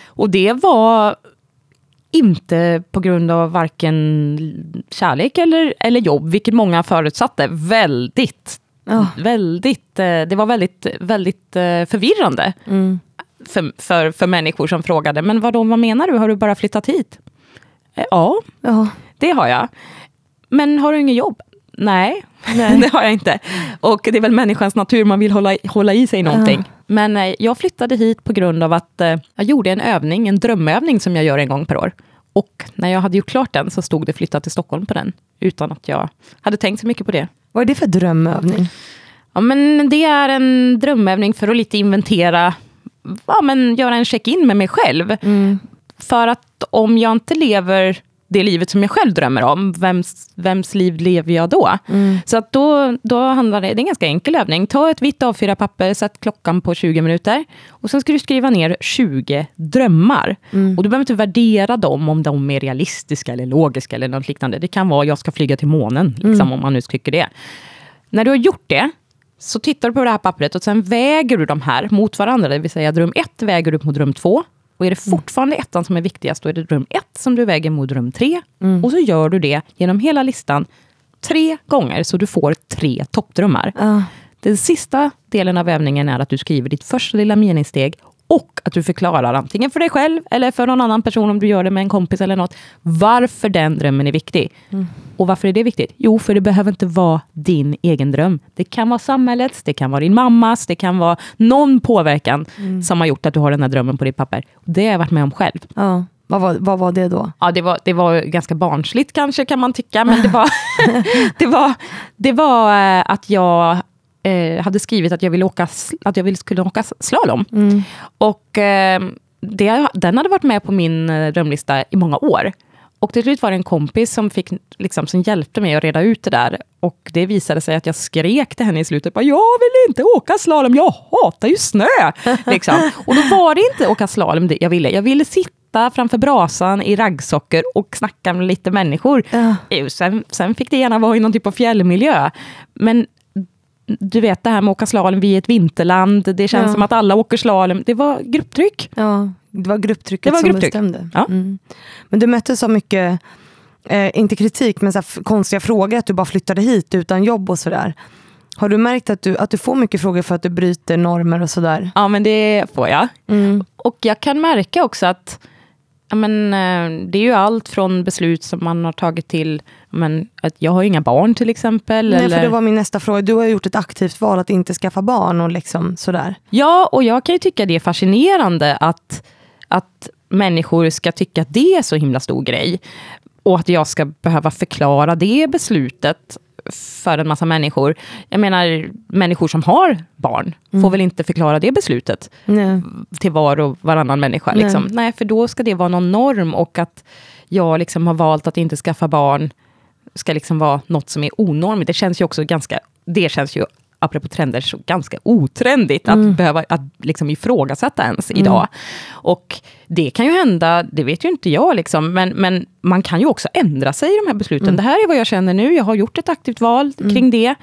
[SPEAKER 1] Och det var inte på grund av varken kärlek eller, eller jobb, vilket många förutsatte. Väldigt,
[SPEAKER 2] Ja.
[SPEAKER 1] väldigt, eh, det var väldigt, väldigt eh, förvirrande
[SPEAKER 2] Mm.
[SPEAKER 1] för, för, för människor som frågade, men vadå, vad menar du, har du bara flyttat hit? Eh, Ja,
[SPEAKER 2] Ja.
[SPEAKER 1] det har jag. Men har du inget jobb? Nej,
[SPEAKER 2] Nej.
[SPEAKER 1] det har jag inte. Och det är väl människans natur, man vill hålla, hålla i sig någonting. Men eh, jag flyttade hit på grund av att jag gjorde en övning, en drömövning som jag gör en gång per år. Och när jag hade gjort klart den så stod det flytta till Stockholm på den, utan att jag hade tänkt så mycket på det.
[SPEAKER 2] Vad är det för drömövning?
[SPEAKER 1] Ja, men det är en drömövning för att lite inventera, ja, men göra en check-in med mig själv. För att om jag inte lever det livet som jag själv drömmer om, vems, vems liv lever jag då? Så att då, då handlar det, det är en ganska enkel övning. Ta ett vitt A4-papper, sätt klockan på 20 minuter. Och sen ska du skriva ner 20 drömmar. Och du behöver inte värdera dem, om de är realistiska eller logiska eller något liknande. Det kan vara, jag ska flyga till månen, liksom, om man nu tycker det. När du har gjort det, så tittar du på det här pappret och sen väger du de här mot varandra. Det vill säga dröm ett väger du upp mot dröm två. Och är det fortfarande ettan som är viktigast, då är det dröm ett som du väger mot dröm tre. Och så gör du det genom hela listan tre gånger, så du får tre toppdrömmar.
[SPEAKER 2] Ja.
[SPEAKER 1] Den sista delen av övningen är att du skriver ditt första lilla meningssteg och att du förklarar antingen för dig själv eller för någon annan person om du gör det med en kompis eller något, varför den drömmen är viktig. Och varför är det viktigt? Jo, för det behöver inte vara din egen dröm. Det kan vara samhällets, det kan vara din mammas, det kan vara någon påverkan som har gjort att du har den här drömmen på ditt papper. Det har jag varit med om själv.
[SPEAKER 2] Ja. Vad, var, vad var det då?
[SPEAKER 1] Ja, det var, det var ganska barnsligt kanske, kan man tycka, men det var, det var, det var eh, att jag eh, hade skrivit att jag, ville åka, att jag ville, skulle åka slalom. Och eh, det, den hade varit med på min eh, drömlista i många år. Och till slut var det en kompis som, fick, liksom, som hjälpte mig att reda ut det där. Och det visade sig att jag skrek till henne i slutet, bara, jag vill inte åka slalom, jag hatar ju snö. liksom. Och då var det inte åka slalom det jag ville, jag ville sitta framför brasan i raggsockor och snacka med lite människor. Jo, Sen, sen fick det gärna vara i någon typ av fjällmiljö. Men du vet det här med att åka slalom, vi är ett vinterland, det känns
[SPEAKER 2] Ja.
[SPEAKER 1] som att alla åker slalom. Det var grupptryck.
[SPEAKER 2] Ja, det var grupptrycket
[SPEAKER 1] Det var
[SPEAKER 2] som
[SPEAKER 1] grupptryck.
[SPEAKER 2] bestämde.
[SPEAKER 1] Ja.
[SPEAKER 2] Mm. Men du mötte så mycket, eh, inte kritik, men så konstiga frågor, att du bara flyttade hit utan jobb och sådär. Har du märkt att du, att du får mycket frågor för att du bryter normer och sådär?
[SPEAKER 1] Ja, men det får jag.
[SPEAKER 2] Mm.
[SPEAKER 1] Och jag kan märka också att Ja, men, eh, det är ju allt från beslut som man har tagit till men, att jag har inga barn till exempel.
[SPEAKER 2] Nej,
[SPEAKER 1] eller...
[SPEAKER 2] för det var min nästa fråga. Du har gjort ett aktivt val att inte skaffa barn och liksom sådär.
[SPEAKER 1] Ja, och jag kan ju tycka det är fascinerande att, att människor ska tycka att det är så himla stor grej. Och att jag ska behöva förklara det beslutet för en massa människor. Jag menar, människor som har barn mm. får väl inte förklara det beslutet Nej. till var och varannan människa. Nej. Liksom. Nej, för då ska det vara någon norm och att jag liksom har valt att inte skaffa barn ska liksom vara något som är onormigt. Det känns ju också ganska, det känns ju apropå trender, så ganska otrendigt mm. att behöva att liksom ifrågasätta ens mm. idag. Och det kan ju hända, det vet ju inte jag, liksom, men, men man kan ju också ändra sig i de här besluten. Mm. Det här är vad jag känner nu, jag har gjort ett aktivt val mm. kring det.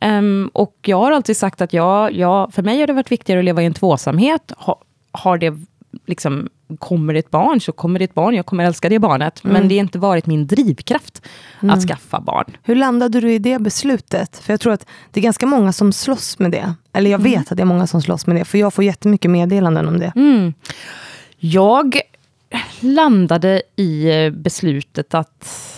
[SPEAKER 1] Um, och jag har alltid sagt att jag, jag, för mig har det varit viktigare att leva i en tvåsamhet. Ha, har det liksom kommer det ett barn så kommer det ett barn, jag kommer älska det barnet. Mm. Men det har inte varit min drivkraft mm. att skaffa barn.
[SPEAKER 2] Hur landade du i det beslutet? För jag tror att det är ganska många som slåss med det. Eller jag mm. vet att det är många som slåss med det, för jag får jättemycket meddelanden om det.
[SPEAKER 1] Mm. Jag landade i beslutet att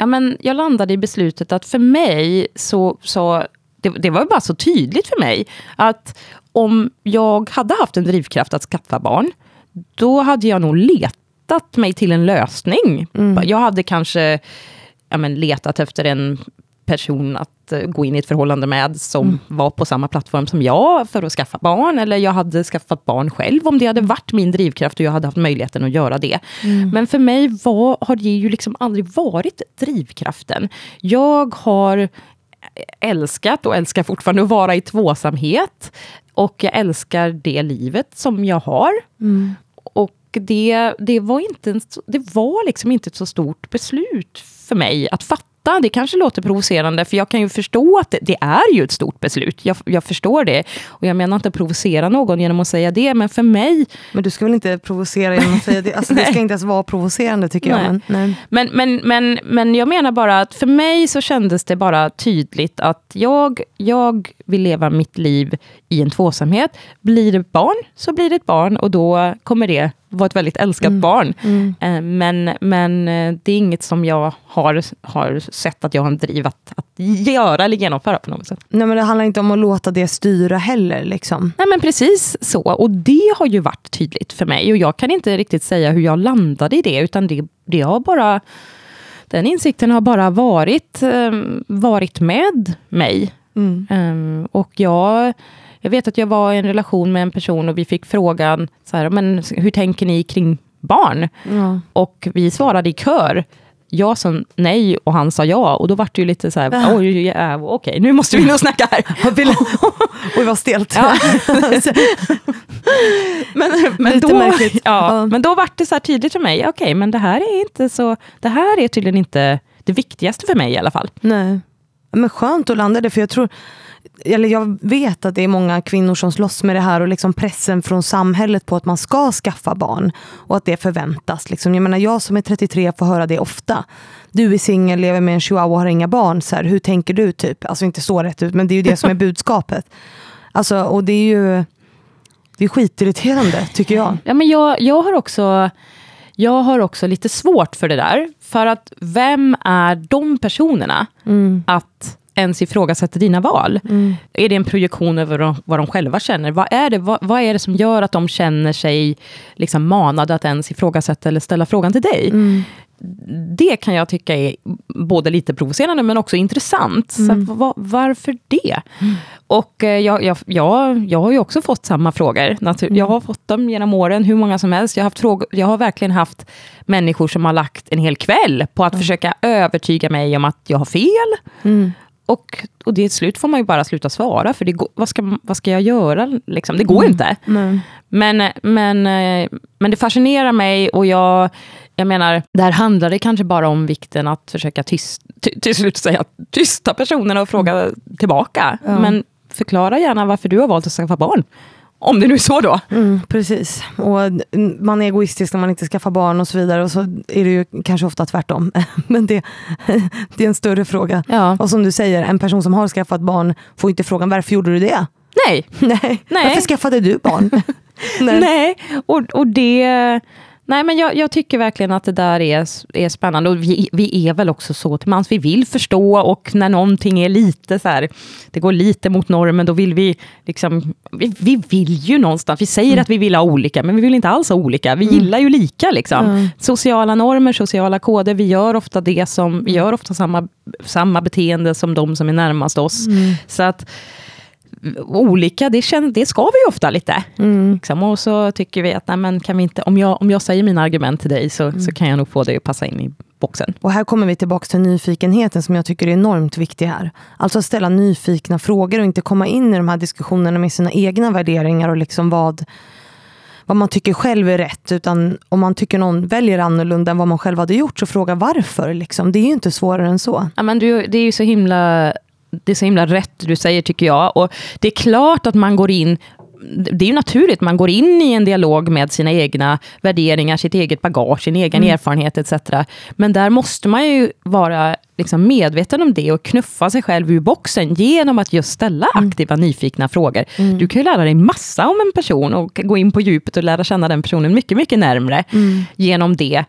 [SPEAKER 1] Ja, men jag landade i beslutet att för mig så, så det, det, var bara så tydligt för mig att om jag hade haft en drivkraft att skaffa barn, då hade jag nog letat mig till en lösning. Mm. Jag hade kanske ja, men, letat efter en person att uh, gå in i ett förhållande med, som mm. var på samma plattform som jag, för att skaffa barn. Eller jag hade skaffat barn själv, om det hade varit min drivkraft och jag hade haft möjligheten att göra det. Mm. Men för mig var, har det ju liksom aldrig varit drivkraften. Jag har älskat och älskar fortfarande att vara i tvåsamhet. Och jag älskar det livet som jag har. Mm. Och det, det, var inte, det var liksom inte ett så stort beslut för mig att fatta fatta. Det kanske låter provocerande, för jag kan ju förstå att det, det är ju ett stort beslut. Jag, jag, förstår det. Och jag menar inte provocera någon genom att säga det, men för mig...
[SPEAKER 2] Men du ska väl inte provocera genom att säga det? Alltså, det ska inte ens vara provocerande tycker jag.
[SPEAKER 1] Men, nej. Men, men, men, men jag menar bara att för mig så kändes det bara tydligt att jag, jag vill leva mitt liv i en tvåsamhet. Blir det barn, så blir det ett barn och då kommer det vara ett väldigt älskat mm. barn. Mm. Eh, men, men eh, det är inget som jag har, har sett att jag har en driv att, att göra eller genomföra på något sätt.
[SPEAKER 2] Nej, men det handlar inte om att låta det styra heller. Liksom.
[SPEAKER 1] Nej, men precis så. Och det har ju varit tydligt för mig. Och jag kan inte riktigt säga hur jag landade i det, utan det, det har bara... Den insikten har bara varit, um, varit med mig. Mm. Um, och jag jag vet att jag var i en relation med en person och vi fick frågan, så här, men hur tänker ni kring barn? Ja. Och vi svarade i kör. Jag sa nej och han sa ja. Och då var det ju lite så här, äh. oj, ja, okej, nu måste vi nog snacka här.
[SPEAKER 2] oj, vad stelt. Ja.
[SPEAKER 1] men, men, då, ja, ja, men då var det så här tydligt för mig, okej, okay, men det här är inte så, det här är tydligen inte det viktigaste för mig i alla fall.
[SPEAKER 2] Nej. Men skönt att landa det, för jag tror eller jag vet att det är många kvinnor som slåss med det här och liksom pressen från samhället på att man ska skaffa barn och att det förväntas. Liksom. Jag menar jag som är 33 får höra det ofta. Du är singel, lever med en chihuahua och har inga barn. Så här, hur tänker du? typ? Alltså inte så rätt ut, men det är ju det som är budskapet. Alltså, och det är ju det är skitirriterande tycker jag.
[SPEAKER 1] Ja, men jag, jag, har också, jag har också lite svårt för det där. För att vem är de personerna mm. att ens ifrågasätter dina val? Mm. Är det en projektion över vad de själva känner? Vad är det, vad, vad är det som gör att de känner sig liksom manade att ens ifrågasätta eller ställa frågan till dig? Mm. Det kan jag tycka är både lite provocerande men också intressant. Mm. Så var, varför det? Mm. Och eh, jag, jag, jag, jag har ju också fått samma frågor. Natur mm. Jag har fått dem genom åren, hur många som helst. Jag har, haft frågor, jag har verkligen haft människor som har lagt en hel kväll på att försöka övertyga mig om att jag har fel. Och, och det slut får man ju bara sluta svara, för det går, vad, ska, vad ska jag göra? Liksom? Det går mm. inte. Mm. Men, men, eh, men det fascinerar mig och jag, jag menar, där handlar det kanske bara om vikten att försöka tyst, till, till slut säga tysta personerna och fråga mm. tillbaka. Men förklara gärna varför du har valt att skaffa barn. Om det nu är så då.
[SPEAKER 2] Mm, precis. Och man är egoistisk när man inte skaffar barn och så vidare. Och så är det ju kanske ofta tvärtom. Men det, det är en större fråga. Ja. Och som du säger, en person som har skaffat barn får inte frågan varför gjorde du det?
[SPEAKER 1] Nej.
[SPEAKER 2] Nej. Nej. Varför skaffade du barn?
[SPEAKER 1] Nej. Nej. Och, och det... Nej, men jag, jag, tycker verkligen att det där är, är spännande. Och vi, vi är väl också så till mans, vi vill förstå och när någonting är lite så här, det går lite mot normen, då vill vi liksom, vi, vi vill ju någonstans, vi säger mm. att vi vill ha olika, men vi vill inte alls ha olika, vi mm. gillar ju lika liksom. Mm. Sociala normer, sociala koder, vi gör ofta det som, vi gör ofta samma, samma beteende som de som är närmast oss. Mm. Så att olika, det, känns, det ska vi ofta lite. Mm. Liksom. Och så tycker vi att nej, men kan vi inte, om, jag, om jag säger mina argument till dig, så, mm. så kan jag nog få dig att passa in i boxen.
[SPEAKER 2] Och här kommer vi tillbaka till nyfikenheten som jag tycker är enormt viktig här. Alltså att ställa nyfikna frågor och inte komma in i de här diskussionerna med sina egna värderingar och liksom vad, vad man tycker själv är rätt. Utan om man tycker någon väljer annorlunda än vad man själv hade gjort, så fråga varför. Liksom. Det är ju inte svårare än så.
[SPEAKER 1] Ja, men du, det är ju så himla det är så himla rätt du säger tycker jag. Och det är klart att man går in det är ju naturligt, man går in i en dialog med sina egna värderingar, sitt eget bagage, sin egen mm. erfarenhet etc. Men där måste man ju vara liksom medveten om det och knuffa sig själv ur boxen genom att just ställa mm. aktiva, nyfikna frågor. Mm. Du kan ju lära dig massa om en person och gå in på djupet och lära känna den personen mycket, mycket närmre mm. genom det.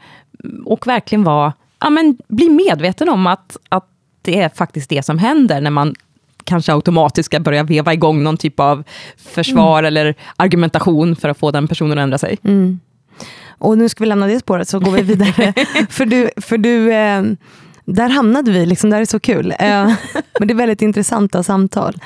[SPEAKER 1] Och verkligen vara, ja, men bli medveten om att, att det är faktiskt det som händer när man kanske automatiskt ska börja veva igång någon typ av försvar mm. eller argumentation för att få den personen att ändra sig.
[SPEAKER 2] Mm. Och nu ska vi lämna det spåret så går vi vidare. för du, för du eh, där hamnade vi, liksom, det här är så kul. Eh, men det är väldigt intressanta samtal.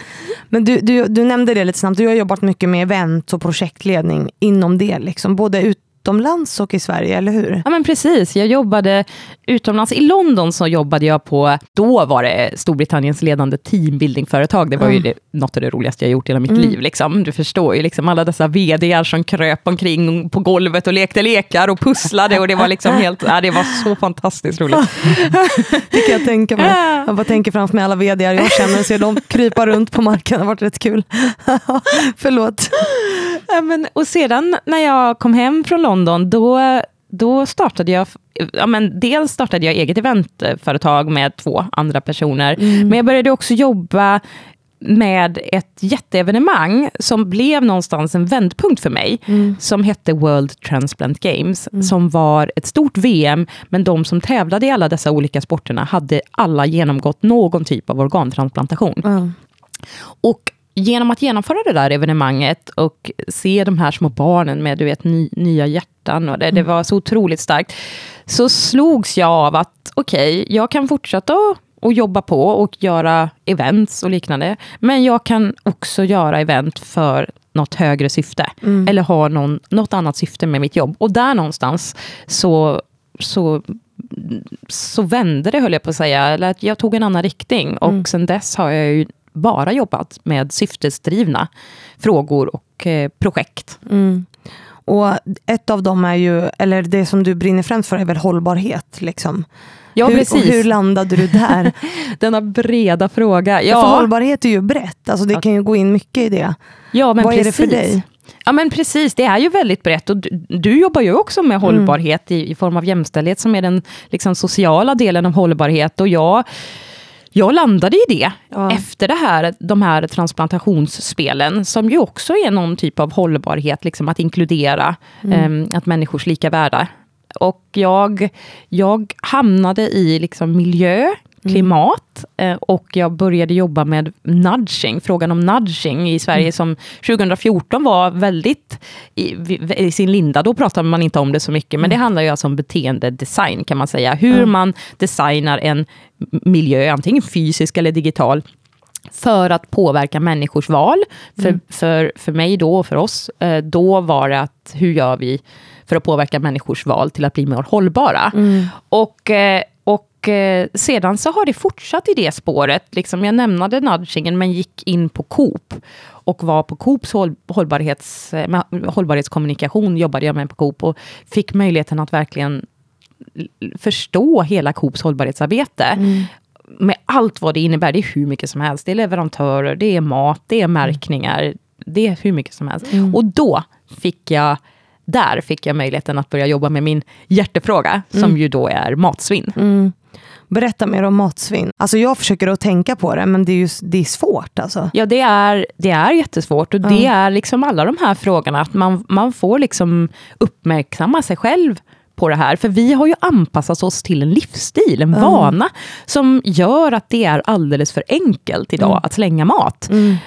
[SPEAKER 2] Men du, du, du nämnde det lite snabbt, du har jobbat mycket med event och projektledning inom det. Liksom, både ut, utomlands och i Sverige, eller hur?
[SPEAKER 1] Ja, men precis. Jag jobbade utomlands. I London så jobbade jag på, då var det Storbritanniens ledande teambuildingföretag. Det var mm. ju det, något av det roligaste jag gjort i hela mitt mm. liv. Liksom. Du förstår ju, liksom, alla dessa vd som kröp omkring på golvet och lekte lekar och pusslade. Och det var liksom helt, ja, det var så fantastiskt roligt.
[SPEAKER 2] det kan jag tänka mig. Jag bara tänker framför mig alla vd jag känner, ser de krypa runt på marken. Det har varit rätt kul. Förlåt.
[SPEAKER 1] Ja, men, och sedan när jag kom hem från London, då, då startade jag ja, men dels startade jag eget eventföretag med två andra personer, mm. men jag började också jobba med ett jätteevenemang som blev någonstans en vändpunkt för mig, mm. som hette World Transplant Games, mm. som var ett stort VM, men de som tävlade i alla dessa olika sporterna hade alla genomgått någon typ av organtransplantation. Och genom att genomföra det där evenemanget och se de här små barnen med du vet, ny, nya hjärtan, och det, det, mm. var så otroligt starkt, så slogs jag av att okej, okay, jag kan fortsätta och jobba på och göra events och liknande, men jag kan också göra event för något högre syfte, mm. eller ha någon, något annat syfte med mitt jobb. Och där någonstans så, så så vände det, höll jag på att säga. Eller att jag tog en annan riktning. Och mm. sen dess har jag ju bara jobbat med syftesdrivna frågor och eh, projekt.
[SPEAKER 2] Mm. Och ett av dem är ju, eller det som du brinner främst för är väl hållbarhet. Liksom.
[SPEAKER 1] Ja,
[SPEAKER 2] hur,
[SPEAKER 1] precis.
[SPEAKER 2] hur landade du där?
[SPEAKER 1] Denna breda fråga. Ja.
[SPEAKER 2] För hållbarhet är ju brett, alltså det kan ju gå in mycket i det.
[SPEAKER 1] Ja, men
[SPEAKER 2] Vad
[SPEAKER 1] precis.
[SPEAKER 2] är det för dig?
[SPEAKER 1] Ja men precis, det är ju väldigt brett. Och du, du jobbar ju också med mm. hållbarhet i, i, form av jämställdhet, som är den liksom, sociala delen av hållbarhet. Och jag jag landade i det ja. efter det här, de här transplantationsspelen, som ju också är någon typ av hållbarhet, liksom att inkludera mm. eh, att människors lika värde. Och jag, jag hamnade i liksom miljö. Klimat mm. och jag började jobba med nudging, frågan om nudging i Sverige mm. som 2014 var väldigt i, i, sin linda. Då pratade man inte om det så mycket, men det mm. handlar ju alltså om beteendedesign kan man säga. Hur mm. man designar en miljö, antingen fysisk eller digital, för att påverka människors val. För, mm. för, för mig då, och för oss, eh, då var det att hur gör vi för att påverka människors val till att bli mer hållbara? Mm. Och eh, eh, sedan så har det fortsatt i det spåret. Liksom jag nämnde nudgingen, men gick in på Coop och var på Coops håll, hållbarhets, eh, hållbarhetskommunikation, jobbade jag med på Coop och fick möjligheten att verkligen förstå hela Coops hållbarhetsarbete. Mm. Med allt vad det innebär, det är hur mycket som helst. Det är leverantörer, det är mat, det är märkningar, det är hur mycket som helst. Mm. Och då fick jag där fick jag möjligheten att börja jobba med min hjärtefråga, mm. som ju då är matsvinn. Mm.
[SPEAKER 2] Berätta mer om matsvinn. Alltså jag försöker att tänka på det, men det är, ju, det är svårt. Alltså.
[SPEAKER 1] Ja, det är, det är jättesvårt. Och mm. det är liksom alla de här frågorna, att man, man får liksom uppmärksamma sig själv på det här. För vi har ju anpassat oss till en livsstil, en mm. vana, som gör att det är alldeles för enkelt idag mm. att slänga mat. Mm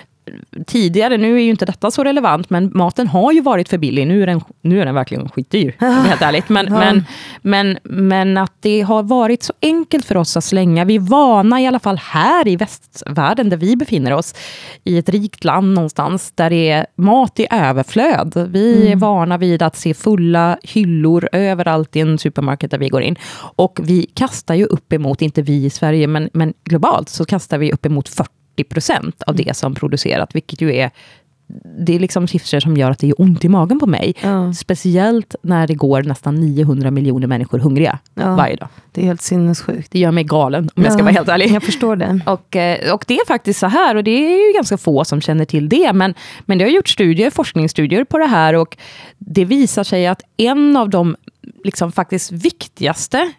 [SPEAKER 1] tidigare, nu är ju inte detta så relevant, men maten har ju varit för billig. Nu är den, nu är den verkligen skitdyr, helt ärligt. Men, ja. men, men, men att det har varit så enkelt för oss att slänga. Vi är vana, i alla fall här i västvärlden, där vi befinner oss, i ett rikt land någonstans, där det är mat i överflöd. Vi mm. är vana vid att se fulla hyllor överallt i en supermarket där vi går in. Och vi kastar ju uppemot, inte vi i Sverige, men, men globalt, så kastar vi uppemot 40 procent av det som producerat, vilket ju är det är liksom siffror som gör att det gör ont i magen på mig. Ja. Speciellt när det går nästan 900 miljoner människor hungriga ja. varje dag.
[SPEAKER 2] Det är helt sinnessjukt.
[SPEAKER 1] Det gör mig galen, om ja. jag ska vara helt ärlig.
[SPEAKER 2] Jag förstår det.
[SPEAKER 1] Och, eh, och det är faktiskt så här, och det är ju ganska få som känner till det, men, men det har gjort studier, forskningsstudier på det här, och det visar sig att en av de liksom faktiskt viktigaste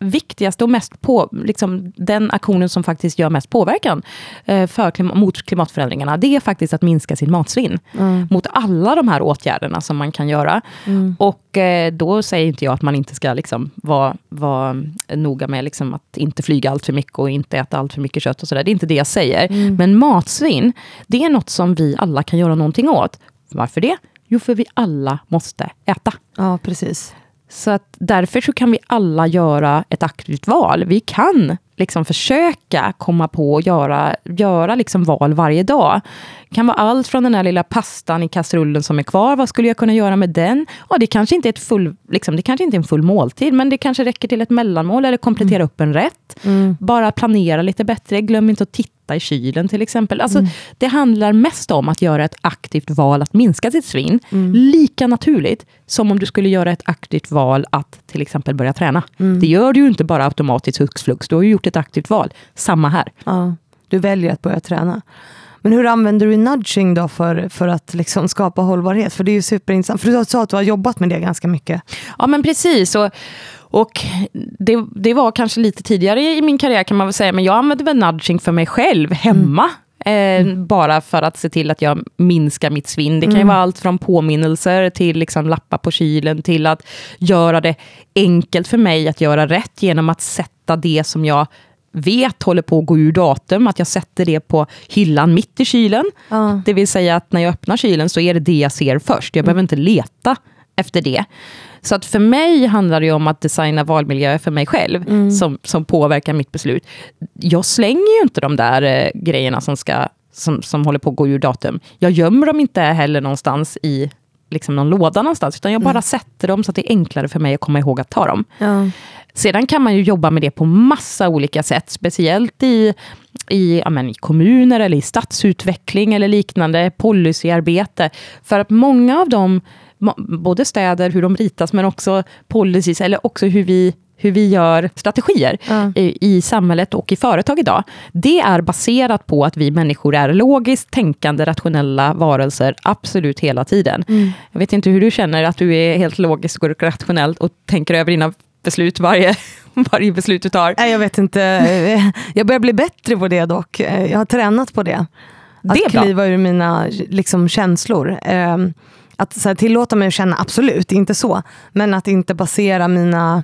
[SPEAKER 1] viktigaste och mest på, liksom, den aktionen som faktiskt gör mest påverkan eh, för klim mot klimatförändringarna, det är faktiskt att minska sin matsvinn. Mm. Mot alla de här åtgärderna som man kan göra. Mm. Och eh, då säger inte jag att man inte ska liksom, vara, vara noga med liksom, att inte flyga allt för mycket och inte äta allt för mycket kött och sådär. Det är inte det jag säger. Mm. Men matsvinn, det är något som vi alla kan göra någonting åt. Varför det? Jo, för vi alla måste äta.
[SPEAKER 2] Ja, precis.
[SPEAKER 1] Så att därför så kan vi alla göra ett aktivt val. Vi kan liksom försöka komma på och göra, göra liksom val varje dag. Det kan vara allt från den här lilla pastan i kastrullen som är kvar. Vad skulle jag kunna göra med den? Ja, det, kanske inte är ett full, liksom, det kanske inte är en full måltid, men det kanske räcker till ett mellanmål eller komplettera mm. upp en rätt. Mm. Bara planera lite bättre. Glöm inte att titta i kylen till exempel. Alltså, mm. Det handlar mest om att göra ett aktivt val att minska sitt svinn. Mm. Lika naturligt som om du skulle göra ett aktivt val att till exempel börja träna. Mm. Det gör du ju inte bara automatiskt hux flux. Du har ju gjort ett aktivt val. Samma här.
[SPEAKER 2] Ja, du väljer att börja träna. Men hur använder du nudging då för, för att liksom skapa hållbarhet? För det är ju superintressant. För du sa att du har jobbat med det ganska mycket.
[SPEAKER 1] Ja men precis. Och, och det, det var kanske lite tidigare i min karriär kan man väl säga, men jag använde väl nudging för mig själv hemma. Mm. Mm. Bara för att se till att jag minskar mitt svinn. Det kan ju mm. vara allt från påminnelser till liksom lappar på kylen, till att göra det enkelt för mig att göra rätt genom att sätta det som jag vet håller på att gå ur datum, att jag sätter det på hyllan mitt i kylen. Ja. Det vill säga att när jag öppnar kylen så är det det jag ser först. Jag mm. behöver inte leta efter det. Så att för mig handlar det om att designa valmiljöer för mig själv, mm. som, som påverkar mitt beslut. Jag slänger ju inte de där eh, grejerna som, ska, som, som håller på att gå ur datum. Jag gömmer dem inte heller någonstans i liksom någon låda någonstans, utan jag bara mm. sätter dem så att det är enklare för mig att komma ihåg att ta dem. Ja. Sedan kan man ju jobba med det på massa olika sätt, speciellt i, i, ja, men, i kommuner eller i stadsutveckling eller liknande, policyarbete. För att många av dem, både städer, hur de ritas, men också policies, eller också hur vi hur vi gör strategier mm. i, i, samhället och i företag idag. Det är baserat på att vi människor är logiskt tänkande, rationella varelser, absolut hela tiden. Mm. Jag vet inte hur du känner, att du är helt logisk och rationell och tänker över dina beslut varje, varje beslut du tar?
[SPEAKER 2] Nej, jag vet inte. Jag börjar bli bättre på det dock. Jag har tränat på det. Att det kliva ur mina liksom, känslor. Ehm, att här, tillåta mig att känna, absolut, inte så. Men att inte basera mina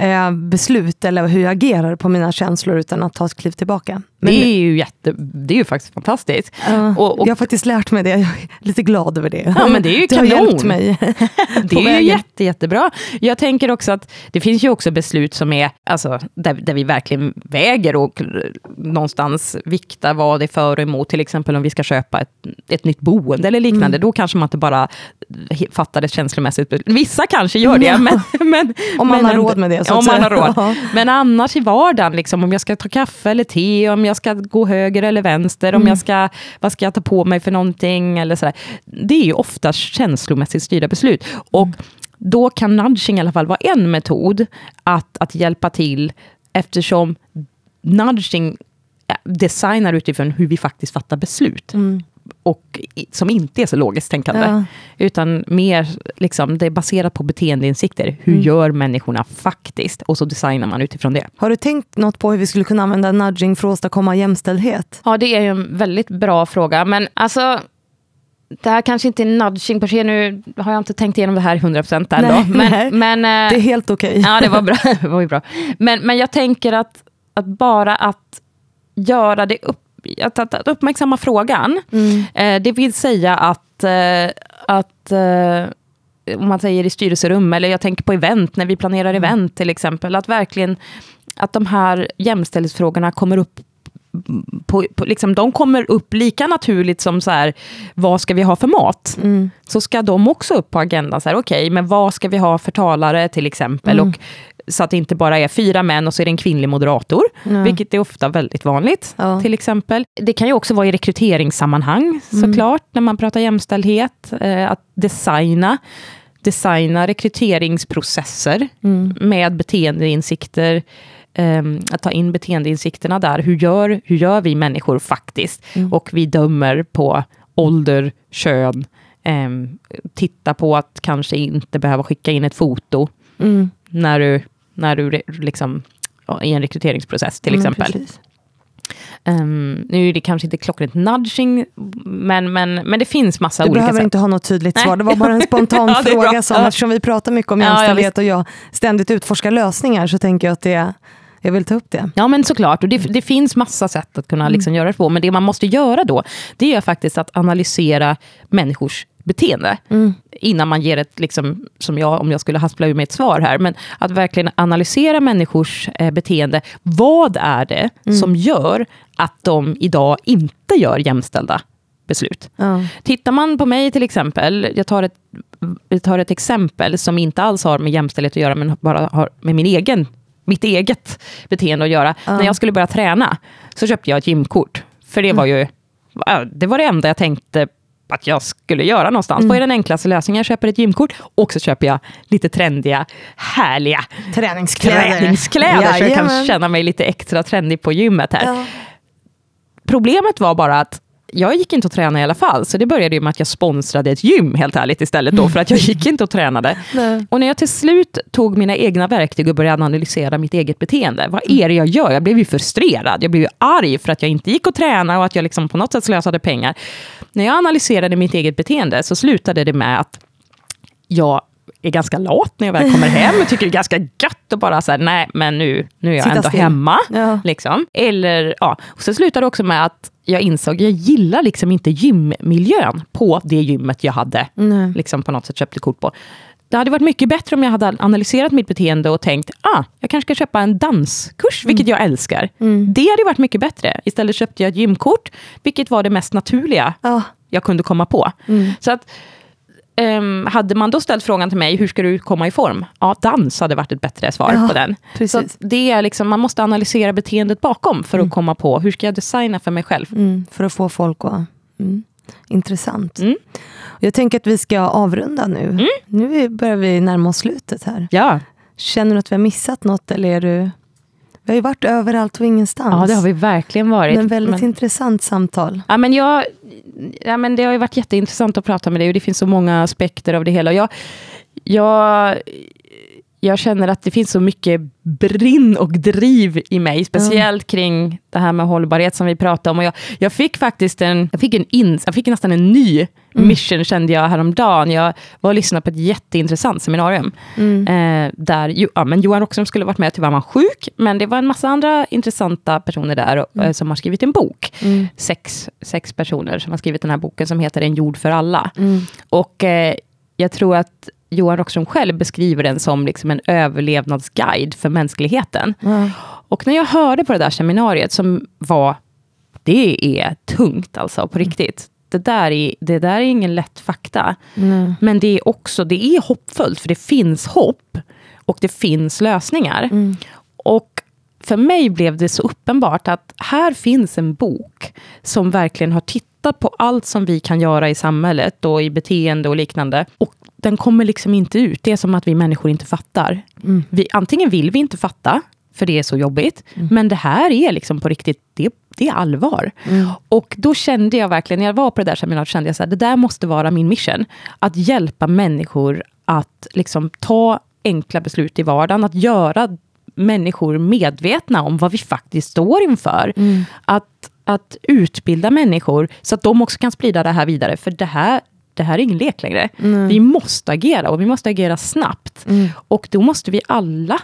[SPEAKER 2] eh, beslut eller hur jag agerar på mina känslor utan att ta ett kliv tillbaka.
[SPEAKER 1] Men det är ju, jätte, det är ju faktiskt fantastiskt.
[SPEAKER 2] Uh, och, och, jag har faktiskt lärt mig det, jag är lite glad över det.
[SPEAKER 1] Ja, men det är ju
[SPEAKER 2] det
[SPEAKER 1] kanon.
[SPEAKER 2] har hjälpt mig
[SPEAKER 1] Det är vägen. ju jätte, jättebra. Jag tänker också att det finns ju också beslut som är, alltså, där, där vi verkligen väger och någonstans viktar vad det är för och emot. Till exempel om vi ska köpa ett, ett nytt boende eller liknande. Mm. Då kanske man inte bara fattar ett känslomässigt. Vissa kanske gör det. Men, men,
[SPEAKER 2] om man
[SPEAKER 1] men,
[SPEAKER 2] har råd med det.
[SPEAKER 1] Så om man har råd. Men annars i vardagen, liksom, om jag ska ta kaffe eller te, om jag ska gå höger eller vänster, mm. om jag ska, vad ska jag ta på mig för någonting eller sådär. Det är ju ofta känslomässigt styrda beslut. Och mm. då kan nudging i alla fall vara en metod att, att hjälpa till, eftersom nudging designar utifrån hur vi faktiskt fattar beslut. Mm och som inte är så logiskt tänkande. Ja. Utan mer, liksom, det är baserat på beteendeinsikter. Hur mm. gör människorna faktiskt? Och så designar man utifrån det.
[SPEAKER 2] Har du tänkt något på hur vi skulle kunna använda nudging för att åstadkomma jämställdhet?
[SPEAKER 1] Ja, det är en väldigt bra fråga. Men alltså, det här kanske inte är nudging per se, nu har jag inte tänkt igenom det här 100% ändå. Nej, men,
[SPEAKER 2] nej. men, det är helt okej. Okay.
[SPEAKER 1] Ja, det var bra. det var bra. Men, men jag tänker att, att bara att göra det upp att, att, att uppmärksamma frågan. Mm. Eh, det vill säga att, eh, att eh, om man säger i styrelserum, eller jag tänker på event, när vi planerar mm. event till exempel, att verkligen att de här jämställdhetsfrågorna kommer upp på, på, liksom, de kommer upp lika naturligt som så här, vad ska vi ha för mat? Mm. Så ska de också upp på agendan. Okej, okay, men vad ska vi ha för talare till exempel? Mm. Och så att det inte bara är fyra män och så är det en kvinnlig moderator, mm. vilket är ofta väldigt vanligt. Ja. till exempel. Det kan ju också vara i rekryteringssammanhang mm. såklart, när man pratar jämställdhet. Eh, att designa, designa rekryteringsprocesser mm. med beteendeinsikter. Eh, att ta in beteendeinsikterna där. Hur gör, hur gör vi människor faktiskt? Mm. Och vi dömer på ålder, kön, eh, titta på att kanske inte behöva skicka in ett foto. Mm. när du när du liksom, i en rekryteringsprocess till mm, exempel. Um, nu är det kanske inte klockrent nudging, men, men, men det finns massa
[SPEAKER 2] du
[SPEAKER 1] olika sätt.
[SPEAKER 2] Du behöver inte ha något tydligt svar, det var bara en spontan ja, fråga. Som, eftersom vi pratar mycket om jämställdhet ja, och jag ständigt utforskar lösningar, så tänker jag att det jag vill ta upp det.
[SPEAKER 1] Ja men såklart, och det, det finns massa sätt att kunna liksom mm. göra det på. Men det man måste göra då, det är faktiskt att analysera människors beteende. Mm. Innan man ger ett, liksom, som jag, om jag skulle haspla ur mig ett svar här, men att verkligen analysera människors eh, beteende. Vad är det mm. som gör att de idag inte gör jämställda beslut? Ja. Tittar man på mig till exempel, jag tar ett, jag tar ett exempel som inte alls har med jämställdhet att göra, men bara har med min egen, mitt eget beteende att göra. Ja. När jag skulle börja träna, så köpte jag ett gymkort. För det var ju det var det enda jag tänkte att jag skulle göra någonstans. Mm. Vad är den enklaste lösningen? Jag köper ett gymkort och så köper jag lite trendiga, härliga
[SPEAKER 2] träningskläder,
[SPEAKER 1] träningskläder ja, så jag kan känna mig lite extra trendig på gymmet här. Ja. Problemet var bara att jag gick inte att träna i alla fall, så det började ju med att jag sponsrade ett gym helt ärligt istället då, för att jag gick inte och tränade. Nej. Och när jag till slut tog mina egna verktyg och började analysera mitt eget beteende, vad är det jag gör? Jag blev ju frustrerad, jag blev ju arg för att jag inte gick och tränade och att jag liksom på något sätt slösade pengar. När jag analyserade mitt eget beteende så slutade det med att jag är ganska lat när jag väl kommer hem och tycker det är ganska gött att bara säga nej men nu, nu är jag Sitta ändå still. hemma. Ja. Liksom. Eller, ja. Och så slutade det också med att jag insåg, att jag gillar liksom inte gymmiljön på det gymmet jag hade mm. liksom på något sätt köpte kort på. Det hade varit mycket bättre om jag hade analyserat mitt beteende och tänkt, ah, jag kanske ska köpa en danskurs, vilket mm. jag älskar. Mm. Det hade varit mycket bättre. Istället köpte jag ett gymkort, vilket var det mest naturliga oh. jag kunde komma på. Mm. Så att Um, hade man då ställt frågan till mig, hur ska du komma i form? Ja, dans hade varit ett bättre svar ja, på den. Precis. Så det är liksom, man måste analysera beteendet bakom för mm. att komma på, hur ska jag designa för mig själv?
[SPEAKER 2] Mm, för att få folk att... Mm. Intressant. Mm. Jag tänker att vi ska avrunda nu. Mm. Nu börjar vi närma oss slutet här.
[SPEAKER 1] Ja.
[SPEAKER 2] Känner du att vi har missat något eller är du vi har ju varit överallt och ingenstans.
[SPEAKER 1] Ja, det har vi verkligen varit.
[SPEAKER 2] Men väldigt men... intressant samtal.
[SPEAKER 1] Ja, men jag, ja, men det har ju varit jätteintressant att prata med dig och det finns så många aspekter av det hela. Jag, jag, jag känner att det finns så mycket brinn och driv i mig, speciellt kring det här med hållbarhet som vi pratade om. Och jag, jag fick faktiskt en, jag fick en in, jag fick nästan en ny mm. mission kände jag häromdagen. Jag var och lyssnade på ett jätteintressant seminarium. Mm. Eh, där ja, men Johan Rockström skulle varit med, tyvärr var han sjuk. Men det var en massa andra intressanta personer där och, mm. eh, som har skrivit en bok. Mm. Sex, sex personer som har skrivit den här boken som heter En jord för alla. Och eh, jag tror att Johan Rockström själv beskriver den som liksom en överlevnadsguide för mänskligheten. Mm. Och när jag hörde på det där seminariet, som var, det är tungt alltså, på riktigt. Det där är, det där är ingen lätt fakta. Mm. Men det är också, det är hoppfullt, för det finns hopp. Och det finns lösningar. Mm. Och för mig blev det så uppenbart att här finns en bok som verkligen har tittat på allt som vi kan göra i samhället och i beteende och liknande. Och den kommer liksom inte ut. Det är som att vi människor inte fattar. Mm. Vi, antingen vill vi inte fatta, för det är så jobbigt. Men det här är liksom på riktigt, det, det är allvar. Och då kände jag verkligen, när jag var på det där seminariet, kände jag så här, det där måste vara min mission. Att hjälpa människor att liksom ta enkla beslut i vardagen, att göra människor medvetna om vad vi faktiskt står inför. Att, att utbilda människor så att de också kan sprida det här vidare. För det här, det här är ingen lek längre. Vi måste agera och vi måste agera snabbt. Och då måste vi alla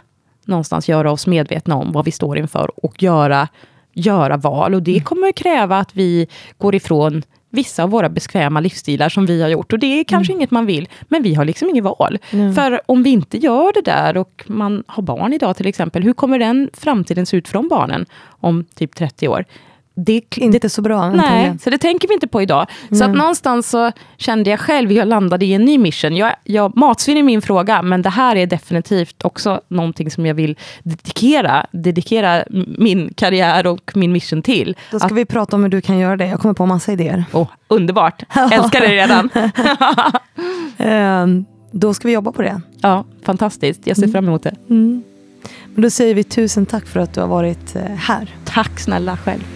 [SPEAKER 1] någonstans göra oss medvetna om vad vi står inför och göra, göra val. Och det kommer kräva att vi går ifrån vissa av våra bekväma livsstilar som vi har gjort. Och det är kanske inget man vill, men vi har liksom inget val. För om vi inte gör det där och man har barn idag till exempel, hur kommer den framtiden se ut för de barnen om typ 30 år? Det,
[SPEAKER 2] Inte
[SPEAKER 1] det,
[SPEAKER 2] så bra.
[SPEAKER 1] Nej, så det tänker vi inte på idag. Så att någonstans så kände jag själv, jag landade i en ny mission. Jag, jag, matsvinn är min fråga, men det här är definitivt också någonting som jag vill dedikera, dedikera min karriär och min mission till.
[SPEAKER 2] Då ska vi prata om hur du kan göra det. Jag kommer på massa idéer.
[SPEAKER 1] Oh, underbart, älskar det redan.
[SPEAKER 2] Ehm, då ska vi jobba på det.
[SPEAKER 1] ja, fantastiskt, jag ser fram emot det.
[SPEAKER 2] Men då säger vi tusen tack för att du har varit eh, här.
[SPEAKER 1] Tack snälla själv.